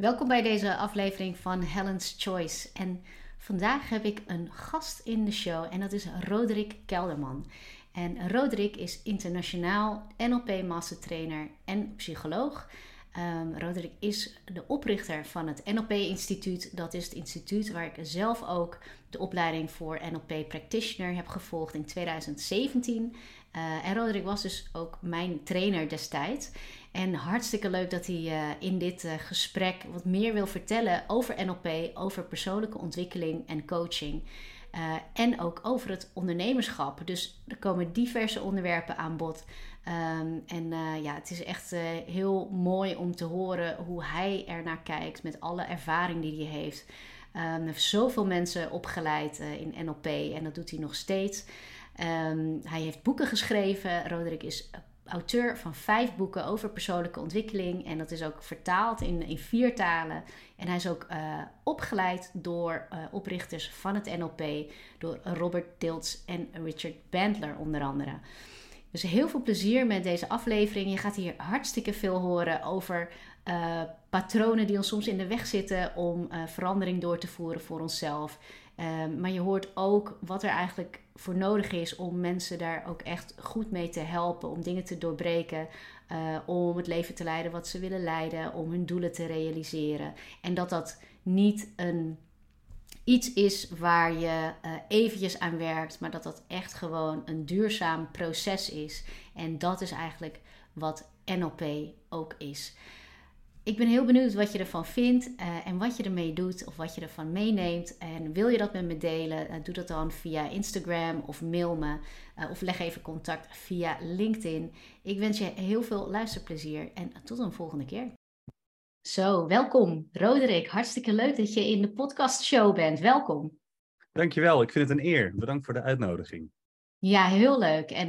Welkom bij deze aflevering van Helen's Choice. En vandaag heb ik een gast in de show en dat is Roderick Kelderman. En Roderick is internationaal NLP mastertrainer en psycholoog. Um, Roderick is de oprichter van het NLP-instituut. Dat is het instituut waar ik zelf ook de opleiding voor NLP Practitioner heb gevolgd in 2017. Uh, en Roderick was dus ook mijn trainer destijds. En hartstikke leuk dat hij uh, in dit uh, gesprek wat meer wil vertellen over NLP, over persoonlijke ontwikkeling en coaching. En ook over het ondernemerschap. Dus er komen diverse onderwerpen aan bod. Um, en ja, het is echt heel mooi om te horen hoe hij er naar kijkt met alle ervaring die hij heeft. Um, hij heeft zoveel mensen opgeleid in NLP en dat doet hij nog steeds. Um, hij heeft boeken geschreven. Roderick is auteur van vijf boeken over persoonlijke ontwikkeling. En dat is ook vertaald in, in vier talen. En hij is ook uh, opgeleid door uh, oprichters van het NLP, door Robert Dilts en Richard Bandler onder andere. Dus heel veel plezier met deze aflevering. Je gaat hier hartstikke veel horen over uh, patronen die ons soms in de weg zitten om verandering door te voeren voor onszelf. Um, maar je hoort ook wat er eigenlijk voor nodig is om mensen daar ook echt goed mee te helpen. Om dingen te doorbreken. Uh, om het leven te leiden wat ze willen leiden. Om hun doelen te realiseren. En dat dat niet een, iets is waar je uh, eventjes aan werkt. Maar dat dat echt gewoon een duurzaam proces is. En dat is eigenlijk wat NLP ook is. Ik ben heel benieuwd wat je ervan vindt uh, en wat je ermee doet of wat je ervan meeneemt. En wil je dat met me delen, uh, doe dat dan via Instagram of mail me uh, of leg even contact via LinkedIn. Ik wens je heel veel luisterplezier en tot een volgende keer. Zo, welkom Roderick. Hartstikke leuk dat je in de podcastshow bent. Welkom. Dankjewel, ik vind het een eer. Bedankt voor de uitnodiging. Ja, heel leuk. En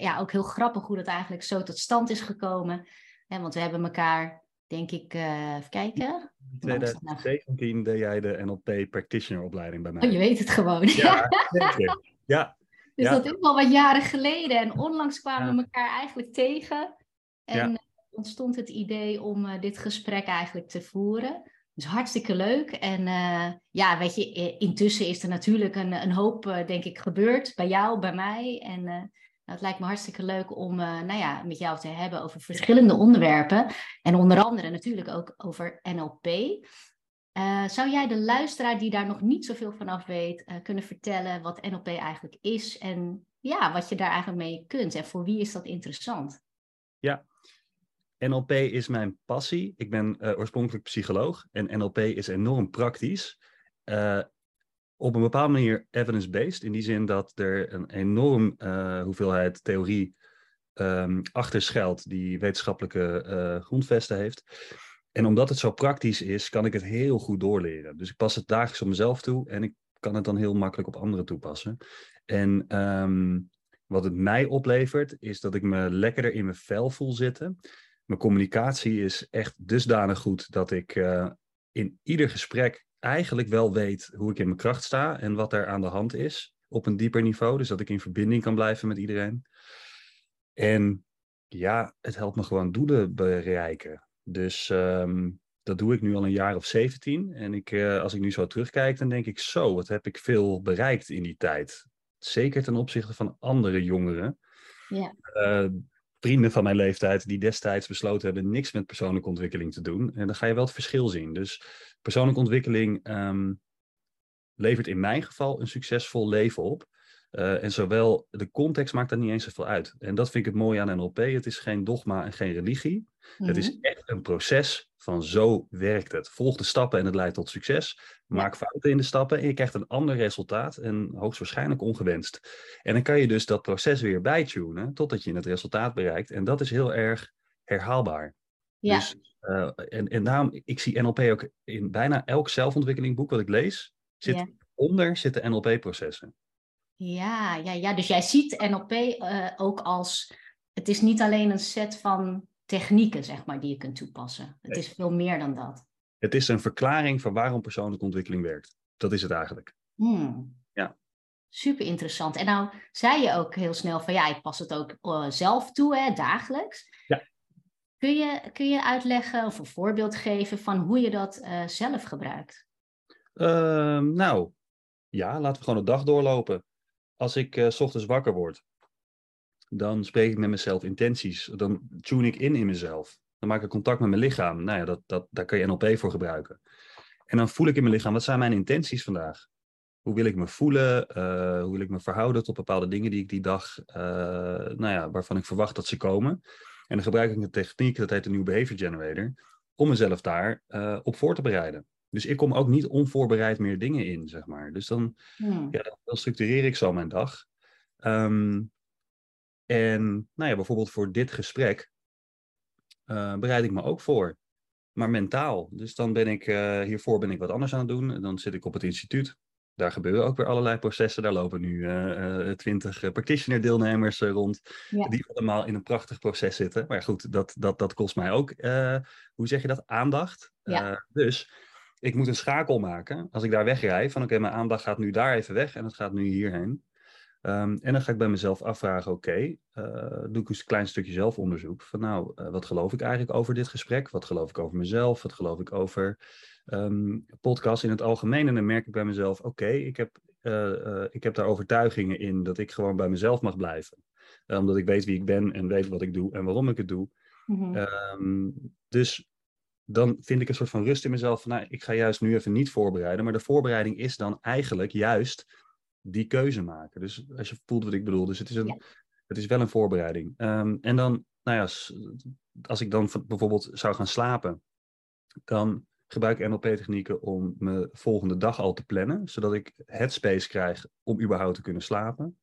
ja, ook heel grappig hoe dat eigenlijk zo tot stand is gekomen. want we hebben elkaar denk ik, uh, even kijken. In 2017 deed jij de NLP Practitioner opleiding bij mij. Oh, je weet het gewoon. Ja, ja. Dus dat is al wat jaren geleden. En onlangs kwamen we elkaar eigenlijk tegen. En ontstond het idee om uh, dit gesprek eigenlijk te voeren. Dus hartstikke leuk. En uh, ja, weet je, intussen is er natuurlijk een, een hoop, denk ik, gebeurd. Bij jou, bij mij. En nou, het lijkt me hartstikke leuk om uh, nou ja, met jou te hebben over verschillende onderwerpen. En onder andere natuurlijk ook over NLP. Uh, zou jij de luisteraar die daar nog niet zoveel van af weet, uh, kunnen vertellen wat NLP eigenlijk is en ja, wat je daar eigenlijk mee kunt en voor wie is dat interessant? Ja, NLP is mijn passie. Ik ben oorspronkelijk psycholoog en NLP is enorm praktisch op een bepaalde manier evidence-based. In die zin dat er een enorm uh, hoeveelheid theorie um, achter schuilt die wetenschappelijke uh, grondvesten heeft. En omdat het zo praktisch is, kan ik het heel goed doorleren. Dus ik pas het dagelijks op mezelf toe en ik kan het dan heel makkelijk op anderen toepassen. En um, wat het mij oplevert, is dat ik me lekkerder in mijn vel voel zitten. Mijn communicatie is echt dusdanig goed dat ik uh, in ieder gesprek eigenlijk wel weet hoe ik in mijn kracht sta en wat er aan de hand is op een dieper niveau. Dus dat ik in verbinding kan blijven met iedereen. En ja, het helpt me gewoon doelen bereiken. Dus um, dat doe ik nu al een jaar of 17. En ik, uh, als ik nu zo terugkijk, dan denk ik zo, wat heb ik veel bereikt in die tijd. Zeker ten opzichte van andere jongeren. Ja. Uh, vrienden van mijn leeftijd die destijds besloten hebben niks met persoonlijke ontwikkeling te doen. En dan ga je wel het verschil zien. Dus persoonlijke ontwikkeling um, levert in mijn geval een succesvol leven op. Uh, en zowel de context maakt daar niet eens zoveel uit. En dat vind ik het mooie aan NLP. Het is geen dogma en geen religie. Het is mhm. echt een proces van zo werkt het. Volg de stappen en het leidt tot succes. Maak fouten in de stappen en je krijgt een ander resultaat en hoogstwaarschijnlijk ongewenst. En dan kan je dus dat proces weer bijtunen totdat je het resultaat bereikt. En dat is heel erg herhaalbaar. Ja. Dus, uh, en, en daarom, ik zie NLP ook in bijna elk zelfontwikkelingboek wat ik lees, zit ja. onder zitten NLP-processen. Ja, ja, ja, dus jij ziet NLP uh, eh, ook als, het is niet alleen een set van technieken, zeg maar, die je kunt toepassen. Het is veel meer dan dat. Het is een verklaring van waarom persoonlijke ontwikkeling werkt. Dat is het eigenlijk. Hmm. Ja. Super interessant. En nou zei je ook heel snel van ja, ik pas het ook uh, zelf toe, hè, dagelijks. Ja. Kun je, kun je uitleggen of een voorbeeld geven van hoe je dat uh, zelf gebruikt? Ehm, nou, ja, laten we gewoon de dag doorlopen. Als ik uh, s ochtends wakker word, dan spreek ik met mezelf intenties. Dan tune ik in in mezelf. Dan maak ik contact met mijn lichaam. Nou ja, dat, dat, daar kan je NLP voor gebruiken. En dan voel ik in mijn lichaam, wat zijn mijn intenties vandaag? Hoe wil ik me voelen? Uh, hoe wil ik me verhouden tot bepaalde dingen die ik die dag, uh, nou ja, waarvan ik verwacht dat ze komen? En dan gebruik ik een techniek, dat heet de New Behavior Generator, om mezelf daar op voor te bereiden. Dus ik kom ook niet onvoorbereid meer dingen in, zeg maar. Dus dan, hmm. ja, dan structureer ik zo mijn dag. Um, en nou ja, bijvoorbeeld voor dit gesprek uh, bereid ik me ook voor. Maar mentaal. Dus dan ben ik, uh, hiervoor ben ik wat anders aan het doen. En dan zit ik op het instituut. Daar gebeuren ook weer allerlei processen. Daar lopen nu uh, twintig practitioner deelnemers rond. Die allemaal in een prachtig proces zitten. Maar goed, dat, dat, dat kost mij ook, hoe zeg je dat, aandacht. Ja. dus ik moet een schakel maken. Als ik daar wegrij, van oké, mijn aandacht gaat nu daar even weg. En het gaat nu hierheen. Um, en dan ga ik bij mezelf afvragen, oké, okay, uh, doe ik eens een klein stukje zelfonderzoek. Van nou, uh, wat geloof ik eigenlijk over dit gesprek? Wat geloof ik over mezelf? Wat geloof ik over um, podcasts in het algemeen? En dan merk ik bij mezelf, oké, okay, ik, heb, uh, ik heb daar overtuigingen in dat ik gewoon bij mezelf mag blijven. omdat ik weet wie ik ben en weet wat ik doe en waarom ik het doe. Mm-hmm. Um, dus dan vind ik een soort van rust in mezelf van, nou, ik ga juist nu even niet voorbereiden. Maar de voorbereiding is dan eigenlijk juist die keuze maken. Dus als je voelt wat ik bedoel. Dus het is, een, het is wel een voorbereiding. Um, en dan, nou ja, als ik dan bijvoorbeeld zou gaan slapen, dan gebruik ik NLP-technieken om mijn volgende dag al te plannen, zodat ik headspace krijg om überhaupt te kunnen slapen.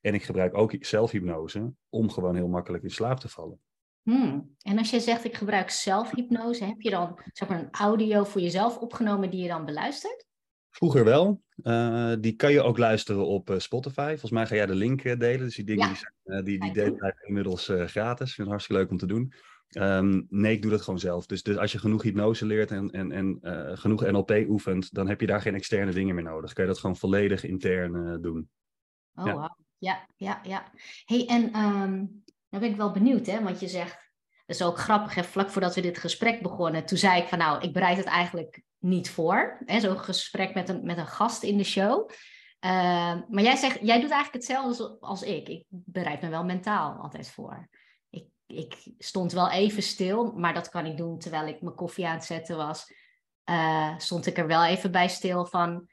En ik gebruik ook zelfhypnose om gewoon heel makkelijk in slaap te vallen. Hmm. En als je zegt ik gebruik zelfhypnose, heb je dan zeg maar, een audio voor jezelf opgenomen die je dan beluistert? Vroeger wel. Uh, die kan je ook luisteren op uh, Spotify. Volgens mij ga jij de link uh, delen. Dus die dingen die, zijn, die, die delen inmiddels gratis. Ik vind het hartstikke leuk om te doen. Um, nee, ik doe dat gewoon zelf. Dus, dus als je genoeg hypnose leert en, en, en genoeg NLP oefent, dan heb je daar geen externe dingen meer nodig. Kan je dat gewoon volledig intern doen. Oh, ja. Wow. ja, ja, ja. hey, en um, ben ik wel benieuwd, hè? Want je zegt, dat is ook grappig, hè? vlak voordat we dit gesprek begonnen, toen zei ik van nou, ik bereid het eigenlijk niet voor. Zo'n gesprek met een, met een gast in de show. Uh, maar jij zegt, jij doet eigenlijk hetzelfde als ik. Ik bereid me wel mentaal altijd voor. Ik, ik stond wel even stil, maar dat kan ik doen terwijl ik mijn koffie aan het zetten was. Uh, stond ik er wel even bij stil van,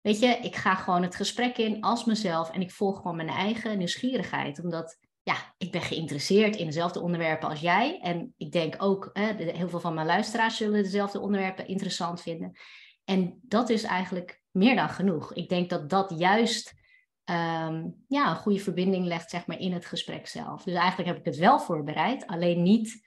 weet je, ik ga gewoon het gesprek in als mezelf en ik volg gewoon mijn eigen nieuwsgierigheid. Omdat ja, ik ben geïnteresseerd in dezelfde onderwerpen als jij. En ik denk ook, hè, heel veel van mijn luisteraars zullen dezelfde onderwerpen interessant vinden. En dat is eigenlijk meer dan genoeg. Ik denk dat dat juist um, ja, een goede verbinding legt zeg maar, in het gesprek zelf. Dus eigenlijk heb ik het wel voorbereid, alleen niet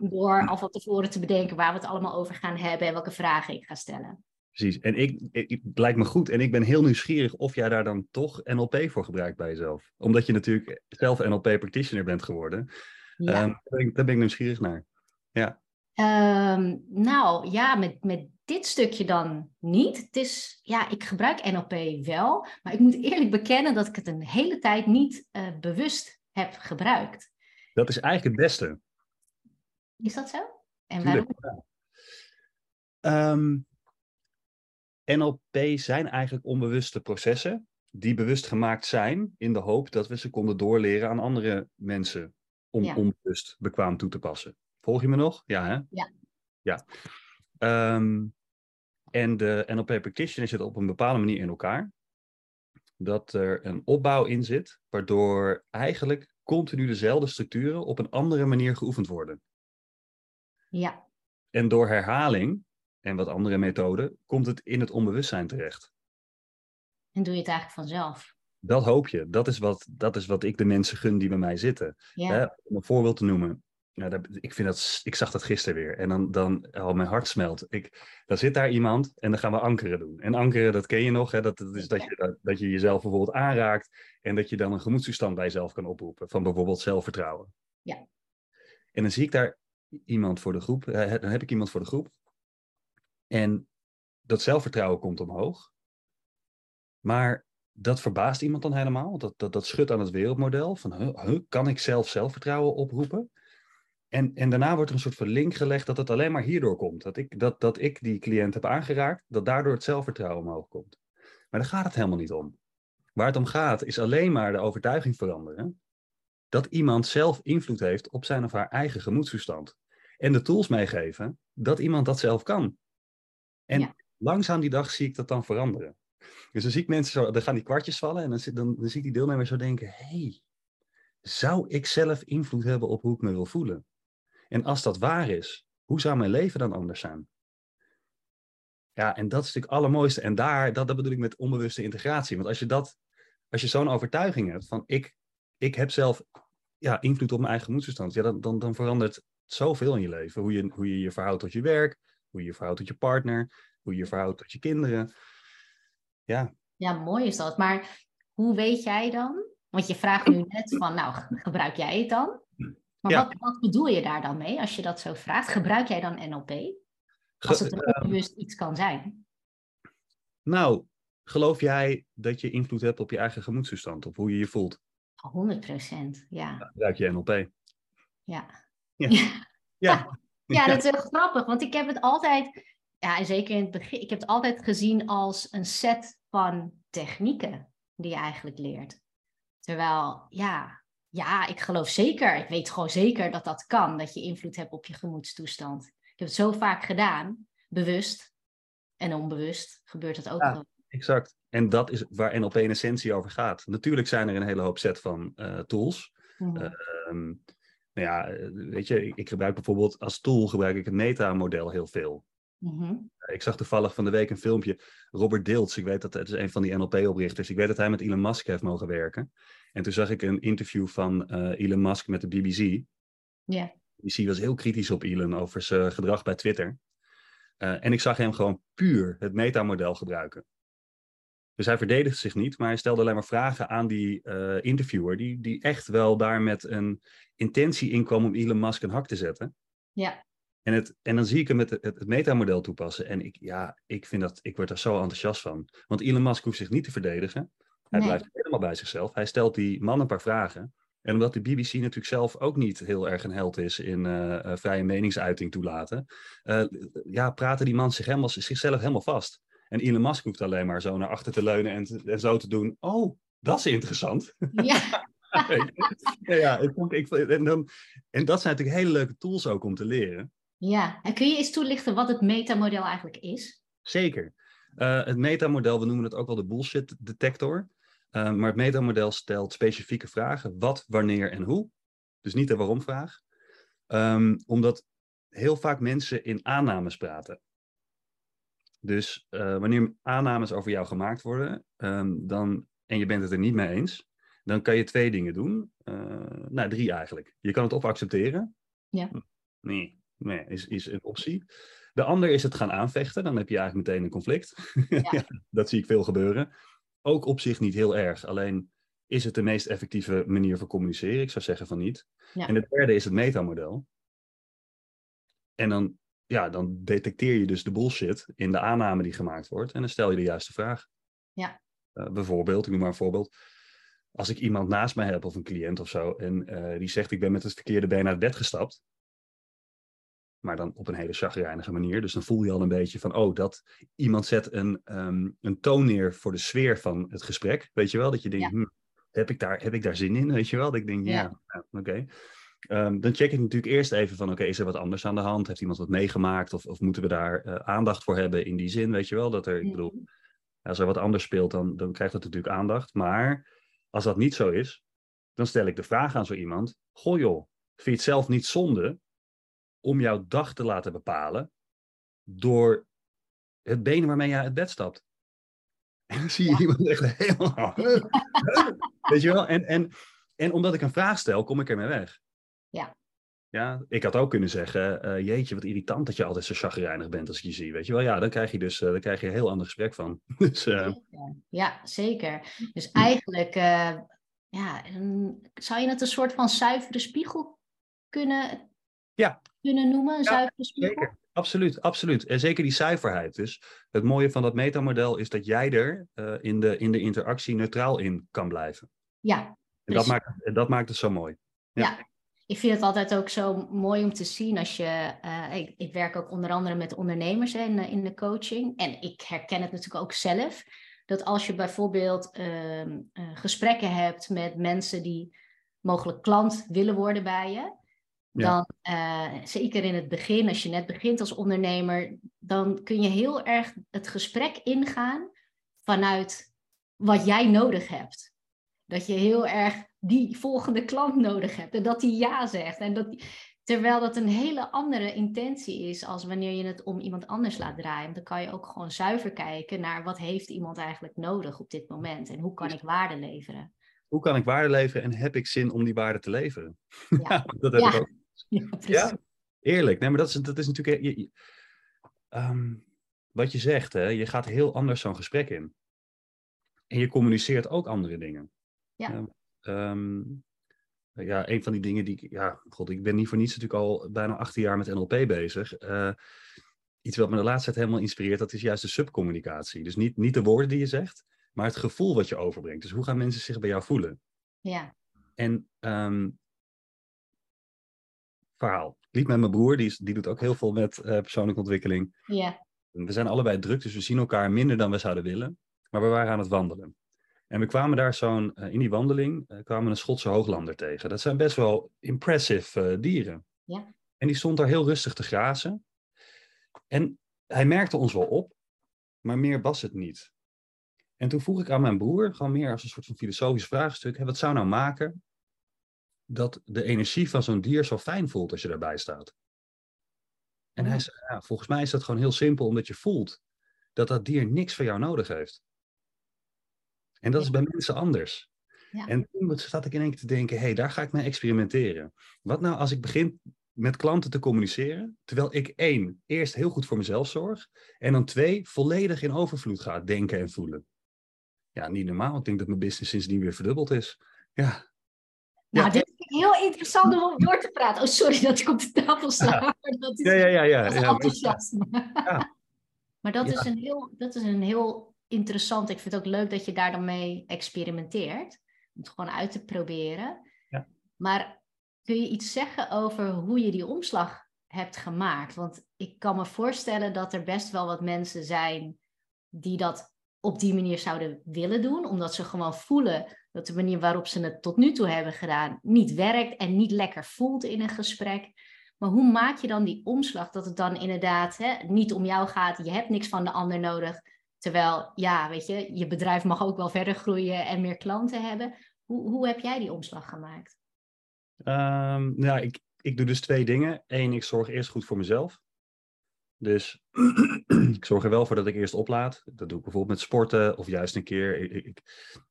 door al van tevoren te bedenken waar we het allemaal over gaan hebben en welke vragen ik ga stellen. Precies. En ik, het lijkt me goed. En ik ben heel nieuwsgierig of jij daar dan toch NLP voor gebruikt bij jezelf. Omdat je natuurlijk zelf NLP practitioner bent geworden. Ja. Um, daar, ben ik, daar, ben ik, nieuwsgierig naar. Ja. Um, nou ja, met, met dit stukje dan niet. Het is, ja, ik gebruik NLP wel. Maar ik moet eerlijk bekennen dat ik het een hele tijd niet uh, bewust heb gebruikt. Dat is eigenlijk het beste. Is dat zo? En waarom? Um, NLP zijn eigenlijk onbewuste processen die bewust gemaakt zijn in de hoop dat we ze konden doorleren aan andere mensen om onbewust bekwaam toe te passen. Volg je me nog? Ja, hè? Ja. Ja. Um, en de NLP practitioner zit op een bepaalde manier in elkaar. Dat er een opbouw in zit, waardoor eigenlijk continu dezelfde structuren op een andere manier geoefend worden. Ja. En door herhaling en wat andere methoden, komt het in het onbewustzijn terecht. En doe je het eigenlijk vanzelf? Dat hoop je. Dat is wat, dat is wat ik de mensen gun die bij mij zitten. Hè, om een voorbeeld te noemen. Nou, ik, vind dat, ik zag dat gisteren weer. En dan, dan oh, mijn hart smelt. Ik, dan zit daar iemand en dan gaan we ankeren doen. En ankeren, dat ken je nog. Hè? Dat, dat is dat je, dat, dat je jezelf bijvoorbeeld aanraakt. En dat je dan een gemoedstoestand bij jezelf kan oproepen. Van bijvoorbeeld zelfvertrouwen. Ja. En dan zie ik daar iemand voor de groep. Dan heb ik iemand voor de groep. En dat zelfvertrouwen komt omhoog. Maar dat verbaast iemand dan helemaal. Dat, dat, dat schudt aan het wereldmodel. Van, huh, kan ik zelf zelfvertrouwen oproepen? En, en daarna wordt er een soort van link gelegd dat het alleen maar hierdoor komt. Dat ik, dat, dat ik die cliënt heb aangeraakt, dat daardoor het zelfvertrouwen omhoog komt. Maar daar gaat het helemaal niet om. Waar het om gaat, is alleen maar de overtuiging veranderen. Dat iemand zelf invloed heeft op zijn of haar eigen gemoedstoestand. En de tools meegeven dat iemand dat zelf kan. En langzaam die dag zie ik dat dan veranderen. Dus dan zie ik mensen zo, dan gaan die kwartjes vallen en dan, dan, dan zie ik die deelnemers zo denken, hey, zou ik zelf invloed hebben op hoe ik me wil voelen? En als dat waar is, hoe zou mijn leven dan anders zijn? Ja, en dat is natuurlijk het allermooiste. En daar, dat, dat bedoel ik met onbewuste integratie. Want als je dat, als je zo'n overtuiging hebt van ik, ik heb zelf ja, invloed op mijn eigen gemoedstoestand, ja, dan, dan, dan verandert zoveel in je leven. Hoe je, hoe je je verhoudt tot je werk, hoe je je verhoudt tot je partner, hoe je je verhoudt tot je kinderen. Ja. Ja, mooi is dat. Maar hoe weet jij dan? Want je vraagt nu net van, nou, gebruik jij het dan? Maar wat, wat, bedoel je daar dan mee als je dat zo vraagt? Gebruik jij dan NLP? Als het onbewust iets kan zijn. Nou, geloof jij dat je invloed hebt op je eigen gemoedstoestand, op hoe je je voelt? 100 procent, ja. Gebruik je NLP? Ja. Ja. ja. ja. dat is heel grappig, want ik heb het altijd, ja, zeker in het begin, ik heb het altijd gezien als een set van technieken die je eigenlijk leert. Terwijl, ja, ja, ik geloof zeker, ik weet gewoon zeker dat dat kan, dat je invloed hebt op je gemoedstoestand. Ik heb het zo vaak gedaan, bewust en onbewust gebeurt dat ook ja, Exact. En dat is waar NLP in essentie over gaat. Natuurlijk zijn er een hele hoop set van uh, tools. Mm nou ja, eh, weet je, ik gebruik bijvoorbeeld als tool gebruik ik het meta-model heel veel. Mm Ik zag toevallig van de week een filmpje. Robert Dilts, ik weet dat het is een van die NLP-oprichters. Ik weet dat hij met Elon Musk heeft mogen werken. En toen zag ik een interview van uh, Elon Musk met de BBC. Ja. De BBC was heel kritisch op Elon over zijn gedrag bij Twitter. Uh, en ik zag hem gewoon puur het metamodel gebruiken. Dus hij verdedigde zich niet, maar hij stelde alleen maar vragen aan die uh, interviewer, die, die echt wel daar met een intentie in kwam om Elon Musk een hak te zetten. Ja. En, het, en dan zie ik hem het, het, het metamodel toepassen. En ik, ja, ik, vind dat, ik word daar zo enthousiast van. Want Elon Musk hoeft zich niet te verdedigen. Hij blijft helemaal bij zichzelf. Hij stelt die man een paar vragen. En omdat de BBC natuurlijk zelf ook niet heel erg een held is in uh, vrije meningsuiting toelaten, uh, ja, praten die man zich helemaal, zichzelf helemaal vast. En Elon Musk hoeft alleen maar zo naar achter te leunen en, en zo te doen. Oh, dat is interessant. Ja. ja, ik, ik, en, dan, en dat zijn natuurlijk hele leuke tools ook om te leren. Ja, en kun je eens toelichten wat het metamodel eigenlijk is? Zeker. Uh, het metamodel, we noemen het ook wel de bullshit detector. Uh, maar het metamodel stelt specifieke vragen. Wat, wanneer en hoe. Dus niet de waarom-vraag. Um, omdat heel vaak mensen in aannames praten. Dus uh, wanneer aannames over jou gemaakt worden, um, dan, en je bent het er niet mee eens, dan kan je twee dingen doen. Uh, nou, drie eigenlijk. Je kan het of accepteren. Ja. Nee, nee is, is een optie. De ander is het gaan aanvechten. Dan heb je eigenlijk meteen een conflict. Ja. dat zie ik veel gebeuren. Ook op zich niet heel erg. Alleen is het de meest effectieve manier voor communiceren? Ik zou zeggen van niet. Ja. En het derde is het metamodel. En dan, ja, dan detecteer je dus de bullshit in de aanname die gemaakt wordt. En dan stel je de juiste vraag. Ja. Uh, bijvoorbeeld, ik noem maar een voorbeeld. Als ik iemand naast mij heb of een cliënt of zo. En uh, die zegt ik ben met het verkeerde been uit bed gestapt maar dan op een hele chagrijnige manier. Dus dan voel je al een beetje van, oh, dat iemand zet een, um, een toon neer voor de sfeer van het gesprek. Weet je wel, dat je denkt, hm, heb, ik daar, heb ik daar zin in? Weet je wel, dat ik denk, ja, ja oké. Okay. Um, dan check ik natuurlijk eerst even van, oké, okay, is er wat anders aan de hand? Heeft iemand wat meegemaakt? Of, of moeten we daar uh, aandacht voor hebben in die zin? Weet je wel, dat er, ik bedoel, als er wat anders speelt, dan, dan krijgt dat natuurlijk aandacht. Maar als dat niet zo is, dan stel ik de vraag aan zo iemand, goh joh, vind je het zelf niet zonde om jouw dag te laten bepalen door het been waarmee je uit bed stapt. En dan zie je iemand echt helemaal... Weet je wel? En, en, en omdat ik een vraag stel, kom ik ermee weg. Ja. Ja, ik had ook kunnen zeggen, uh, jeetje, wat irritant dat je altijd zo chagrijnig bent als ik je zie. Weet je wel, ja, dan krijg je dus uh, dan krijg je een heel ander gesprek van. dus, uh... Ja, zeker. Dus eigenlijk, ja, zou je het een soort van zuivere spiegel kunnen ja. kunnen noemen, een ja, zuivere spiegel? Zeker, absoluut, absoluut. En zeker die cijferheid. Dus het mooie van dat metamodel is dat jij er in, de, in de interactie neutraal in kan blijven. Ja. En dat maakt, dat maakt het zo mooi. Ja. ja. Ik vind het altijd ook zo mooi om te zien als je. Uh, ik, ik, werk ook onder andere met ondernemers in, in de coaching. En ik herken het natuurlijk ook zelf. Dat als je bijvoorbeeld uh, uh, gesprekken hebt met mensen die mogelijk klant willen worden bij je. Dan, zeker in het begin, als je net begint als ondernemer, dan kun je heel erg het gesprek ingaan vanuit wat jij nodig hebt. Dat je heel erg die volgende klant nodig hebt en dat die ja zegt. En dat, terwijl dat een hele andere intentie is als wanneer je het om iemand anders laat draaien. Dan kan je ook gewoon zuiver kijken naar wat heeft iemand eigenlijk nodig op dit moment en hoe kan ik waarde leveren. Hoe kan ik waarde leveren en heb ik zin om die waarde te leveren? Ja, dat heb ik ook. Ja, ja, eerlijk. Nee, maar dat is, dat is natuurlijk... Je, ehm, wat je zegt, hè, je gaat heel anders zo'n gesprek in. En je communiceert ook andere dingen. Ja. Ehm, ja, een van die dingen die ik, ja, god, ik ben niet voor niets natuurlijk al bijna 18 jaar met NLP bezig. Uh, iets wat me de laatste tijd helemaal inspireert, dat is juist de subcommunicatie. Dus niet, niet de woorden die je zegt, maar het gevoel wat je overbrengt. Dus hoe gaan mensen zich bij jou voelen? Ja. En um, verhaal. Ik liep met mijn broer, die, is, die doet ook heel veel met uh, persoonlijke ontwikkeling. Ja. We zijn allebei druk, dus we zien elkaar minder dan we zouden willen. Maar we waren aan het wandelen. En we kwamen daar zo'n, uh, in die wandeling, uh, kwamen een Schotse hooglander tegen. Dat zijn best wel impressive uh, dieren. Ja. En die stond daar heel rustig te grazen. En hij merkte ons wel op, maar meer was het niet. En toen vroeg ik aan mijn broer, gewoon meer als een soort van filosofisch vraagstuk, hè, wat zou nou maken dat de energie van zo'n dier zo fijn voelt als je daarbij staat? En hij zei, ja, volgens mij is dat gewoon heel simpel, omdat je voelt dat dat dier niks van jou nodig heeft. En dat is bij mensen anders. Ja. En toen zat ik in één keer te denken, hé, hey, daar ga ik mee experimenteren. Wat nou als ik begin met klanten te communiceren, terwijl ik één, eerst heel goed voor mezelf zorg, en dan twee, volledig in overvloed ga denken en voelen. Ja, niet normaal. Ik denk dat mijn business sindsdien weer verdubbeld is. Ja. Nou, ja. dit is heel interessant om door te praten. Oh, sorry dat ik op de tafel sta. Ja, dat is, ja, ja, ja. ja, dat is enthousiasme. Ja. Maar dat, is een heel, dat is een heel interessant. Ik vind het ook leuk dat je daar dan mee experimenteert. Om het gewoon uit te proberen. Ja. Maar kun je iets zeggen over hoe je die omslag hebt gemaakt? Want ik kan me voorstellen dat er best wel wat mensen zijn die dat op die manier zouden willen doen, omdat ze gewoon voelen dat de manier waarop ze het tot nu toe hebben gedaan niet werkt en niet lekker voelt in een gesprek. Maar hoe maak je dan die omslag dat het dan inderdaad hè, niet om jou gaat, je hebt niks van de ander nodig, Terwijl, ja, weet je, je bedrijf mag ook wel verder groeien en meer klanten hebben. Hoe, hoe heb jij die omslag gemaakt? Um, nou, ik, ik doe dus twee dingen. Eén, ik zorg eerst goed voor mezelf. Dus ik zorg er wel voor dat ik eerst oplaad. Dat doe ik bijvoorbeeld met sporten of juist een keer. Ik, ik,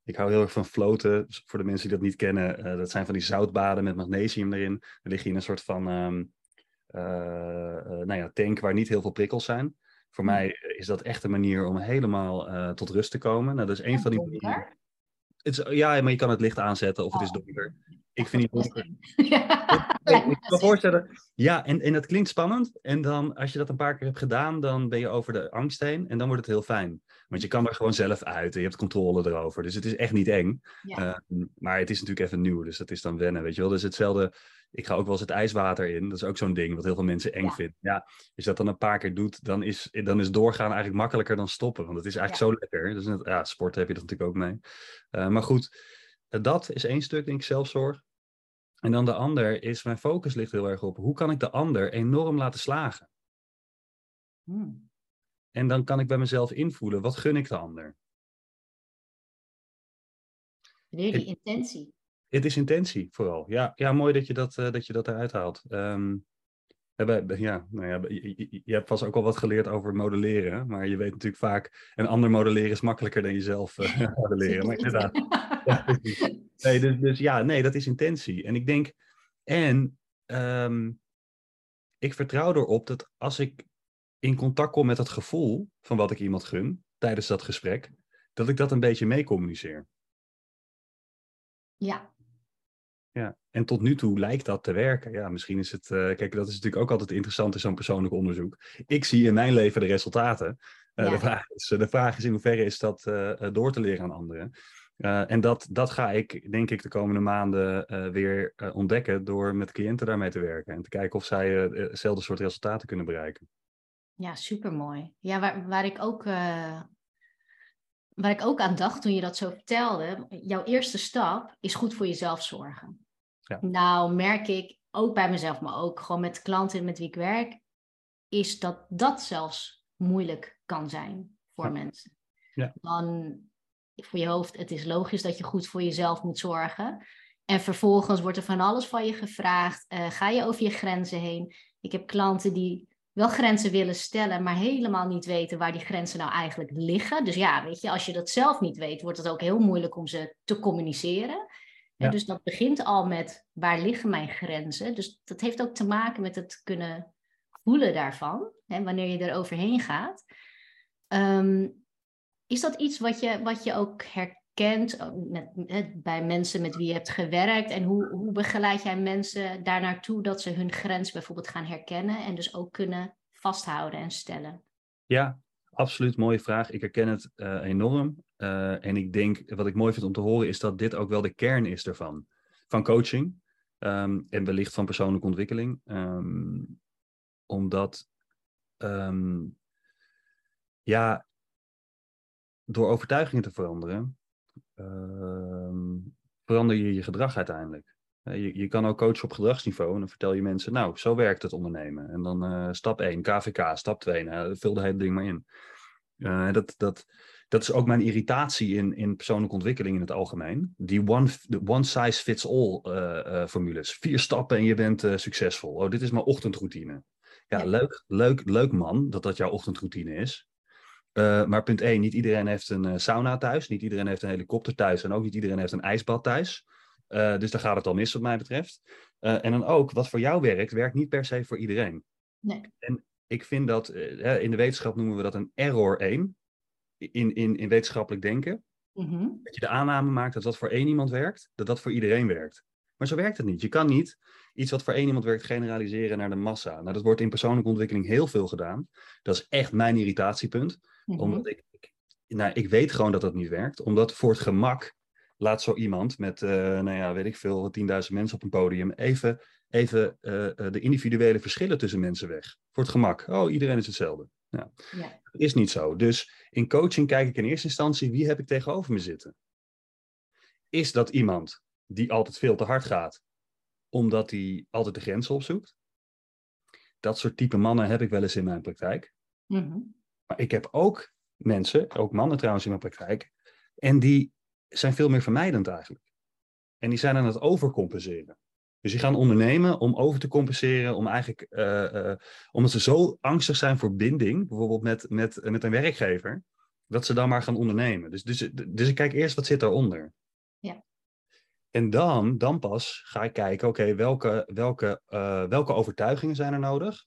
ik hou heel erg van floten. Voor de mensen die dat niet kennen, uh, dat zijn van die zoutbaden met magnesium erin. Dan lig je in een soort van um, uh, uh, nou ja, tank waar niet heel veel prikkels zijn. Voor mij is dat echt een manier om helemaal uh, tot rust te komen. Nou, dat is een van die manieren. Het is, ja, maar je kan het licht aanzetten of het is oh. donker. Ik vind het donker. Ja. Ik, ik kan me voorstellen. Ja, en, en dat klinkt spannend. En dan, als je dat een paar keer hebt gedaan, dan ben je over de angst heen. En dan wordt het heel fijn. Want je kan er gewoon zelf uit en je hebt controle erover. Dus het is echt niet eng. Ja. Uh, maar het is natuurlijk even nieuw, dus dat is dan wennen, weet je wel. Dus hetzelfde ik ga ook wel eens het ijswater in. Dat is ook zo'n ding wat heel veel mensen eng vinden. Ja, als je dat dan een paar keer doet, dan is, dan is doorgaan eigenlijk makkelijker dan stoppen. Want het is eigenlijk zo lekker. Dus net, ja, sport heb je dat natuurlijk ook mee. Uh, maar goed, uh, dat is één stuk, denk ik, zelfzorg. En dan de ander is, mijn focus ligt heel erg op, hoe kan ik de ander enorm laten slagen? Hmm. En dan kan ik bij mezelf invoelen, wat gun ik de ander? Weer die intentie. Het is intentie vooral. Ja, ja mooi dat je dat, uh, dat, je dat eruit haalt. Um, ja, nou ja, je, je, hebt vast ook al wat geleerd over modelleren, maar je weet natuurlijk vaak, een ander modelleren is makkelijker dan jezelf uh, modelleren. maar inderdaad. ja, nee, dus, dus, ja, nee, dat is intentie. En ik denk, en um, ik vertrouw erop dat als ik in contact kom met het gevoel van wat ik iemand gun tijdens dat gesprek, dat ik dat een beetje mee communiceer. Ja, ja, en tot nu toe lijkt dat te werken. Ja, misschien is het. Uh, kijk, dat is natuurlijk ook altijd interessant in zo'n persoonlijk onderzoek. Ik zie in mijn leven de resultaten. Uh, de, vraag is, de vraag is in hoeverre is dat uh, door te leren aan anderen. En dat, dat ga ik, denk ik, de komende maanden weer ontdekken door met cliënten daarmee te werken en te kijken of zij hetzelfde soort resultaten kunnen bereiken. Ja, supermooi. Ja, waar, waar, ik ook, waar ik ook aan dacht toen je dat zo vertelde, jouw eerste stap is goed voor jezelf zorgen. Ja. Nou merk ik ook bij mezelf, maar ook gewoon met klanten met wie ik werk, is dat dat zelfs moeilijk kan zijn voor ja. mensen. Ja. Dan voor je hoofd, het is logisch dat je goed voor jezelf moet zorgen. En vervolgens wordt er van alles van je gevraagd. Uh, ga je over je grenzen heen? Ik heb klanten die wel grenzen willen stellen, maar helemaal niet weten waar die grenzen nou eigenlijk liggen. Dus ja, weet je, als je dat zelf niet weet, wordt het ook heel moeilijk om ze te communiceren. En dus dat begint al met waar liggen mijn grenzen. Dus dat heeft ook te maken met het kunnen voelen daarvan, hè, wanneer je er overheen gaat. Um, is dat iets wat je, wat je ook herkent met, bij mensen met wie je hebt gewerkt? En hoe, hoe begeleid jij mensen daar naartoe dat ze hun grens bijvoorbeeld gaan herkennen en dus ook kunnen vasthouden en stellen? Ja, absoluut mooie vraag. Ik herken het uh, enorm. Uh, en ik denk, wat ik mooi vind om te horen, is dat dit ook wel de kern is ervan. Van coaching um, en wellicht van persoonlijke ontwikkeling. Um, omdat, um, ja, door overtuigingen te veranderen, verander je je gedrag uiteindelijk. Je, je kan ook coachen op gedragsniveau en dan vertel je mensen, nou, zo werkt het ondernemen. En dan uh, stap 1, KVK, stap 2, nou, vul de hele ding maar in. Uh, dat, dat, dat is ook mijn irritatie in, in persoonlijke ontwikkeling in het algemeen. Die one, one size fits all uh, formules. Vier stappen en je bent succesvol. Oh, dit is mijn ochtendroutine. Ja, ja, Leuk, leuk, leuk man dat dat jouw ochtendroutine is. Uh, maar punt 1, niet iedereen heeft een uh, sauna thuis. Niet iedereen heeft een helikopter thuis. En ook niet iedereen heeft een ijsbad thuis. Uh, dus daar gaat het al mis, wat mij betreft. en dan ook, wat voor jou werkt, werkt niet per se voor iedereen. Nee. En ik vind dat, in de wetenschap noemen we dat een error 1. In, in, in wetenschappelijk denken. Mm -hmm. Dat je de aanname maakt dat wat voor één iemand werkt, dat dat voor iedereen werkt. Maar zo werkt het niet. Je kan niet iets wat voor één iemand werkt generaliseren naar de massa. Nou, dat wordt in persoonlijke ontwikkeling heel veel gedaan. Dat is echt mijn irritatiepunt. Mhm. Omdat ik, ik, nou, ik weet gewoon dat dat niet werkt. Omdat voor het gemak laat zo iemand met, uh, nou ja, weet ik veel, 10.000 mensen op een podium even, even uh, de individuele verschillen tussen mensen weg. Voor het gemak. Oh, iedereen is hetzelfde. Nou, ja. Dat is niet zo. Dus in coaching kijk ik in eerste instantie, wie heb ik tegenover me zitten? Is dat iemand die altijd veel te hard gaat, omdat hij altijd de grenzen opzoekt? Dat soort type mannen heb ik wel eens in mijn praktijk. Mm maar ik heb ook mensen, ook mannen trouwens in mijn praktijk, en die zijn veel meer vermijdend eigenlijk. En die zijn aan het overcompenseren. Dus die gaan ondernemen om over te compenseren, om eigenlijk, uh, uh, omdat ze zo angstig zijn voor binding, bijvoorbeeld met, met, met een werkgever, dat ze dan maar gaan ondernemen. Dus, dus, dus ik kijk eerst wat zit daaronder. Ja. En dan, dan pas ga ik kijken, oké, welke, welke, uh, welke overtuigingen zijn er nodig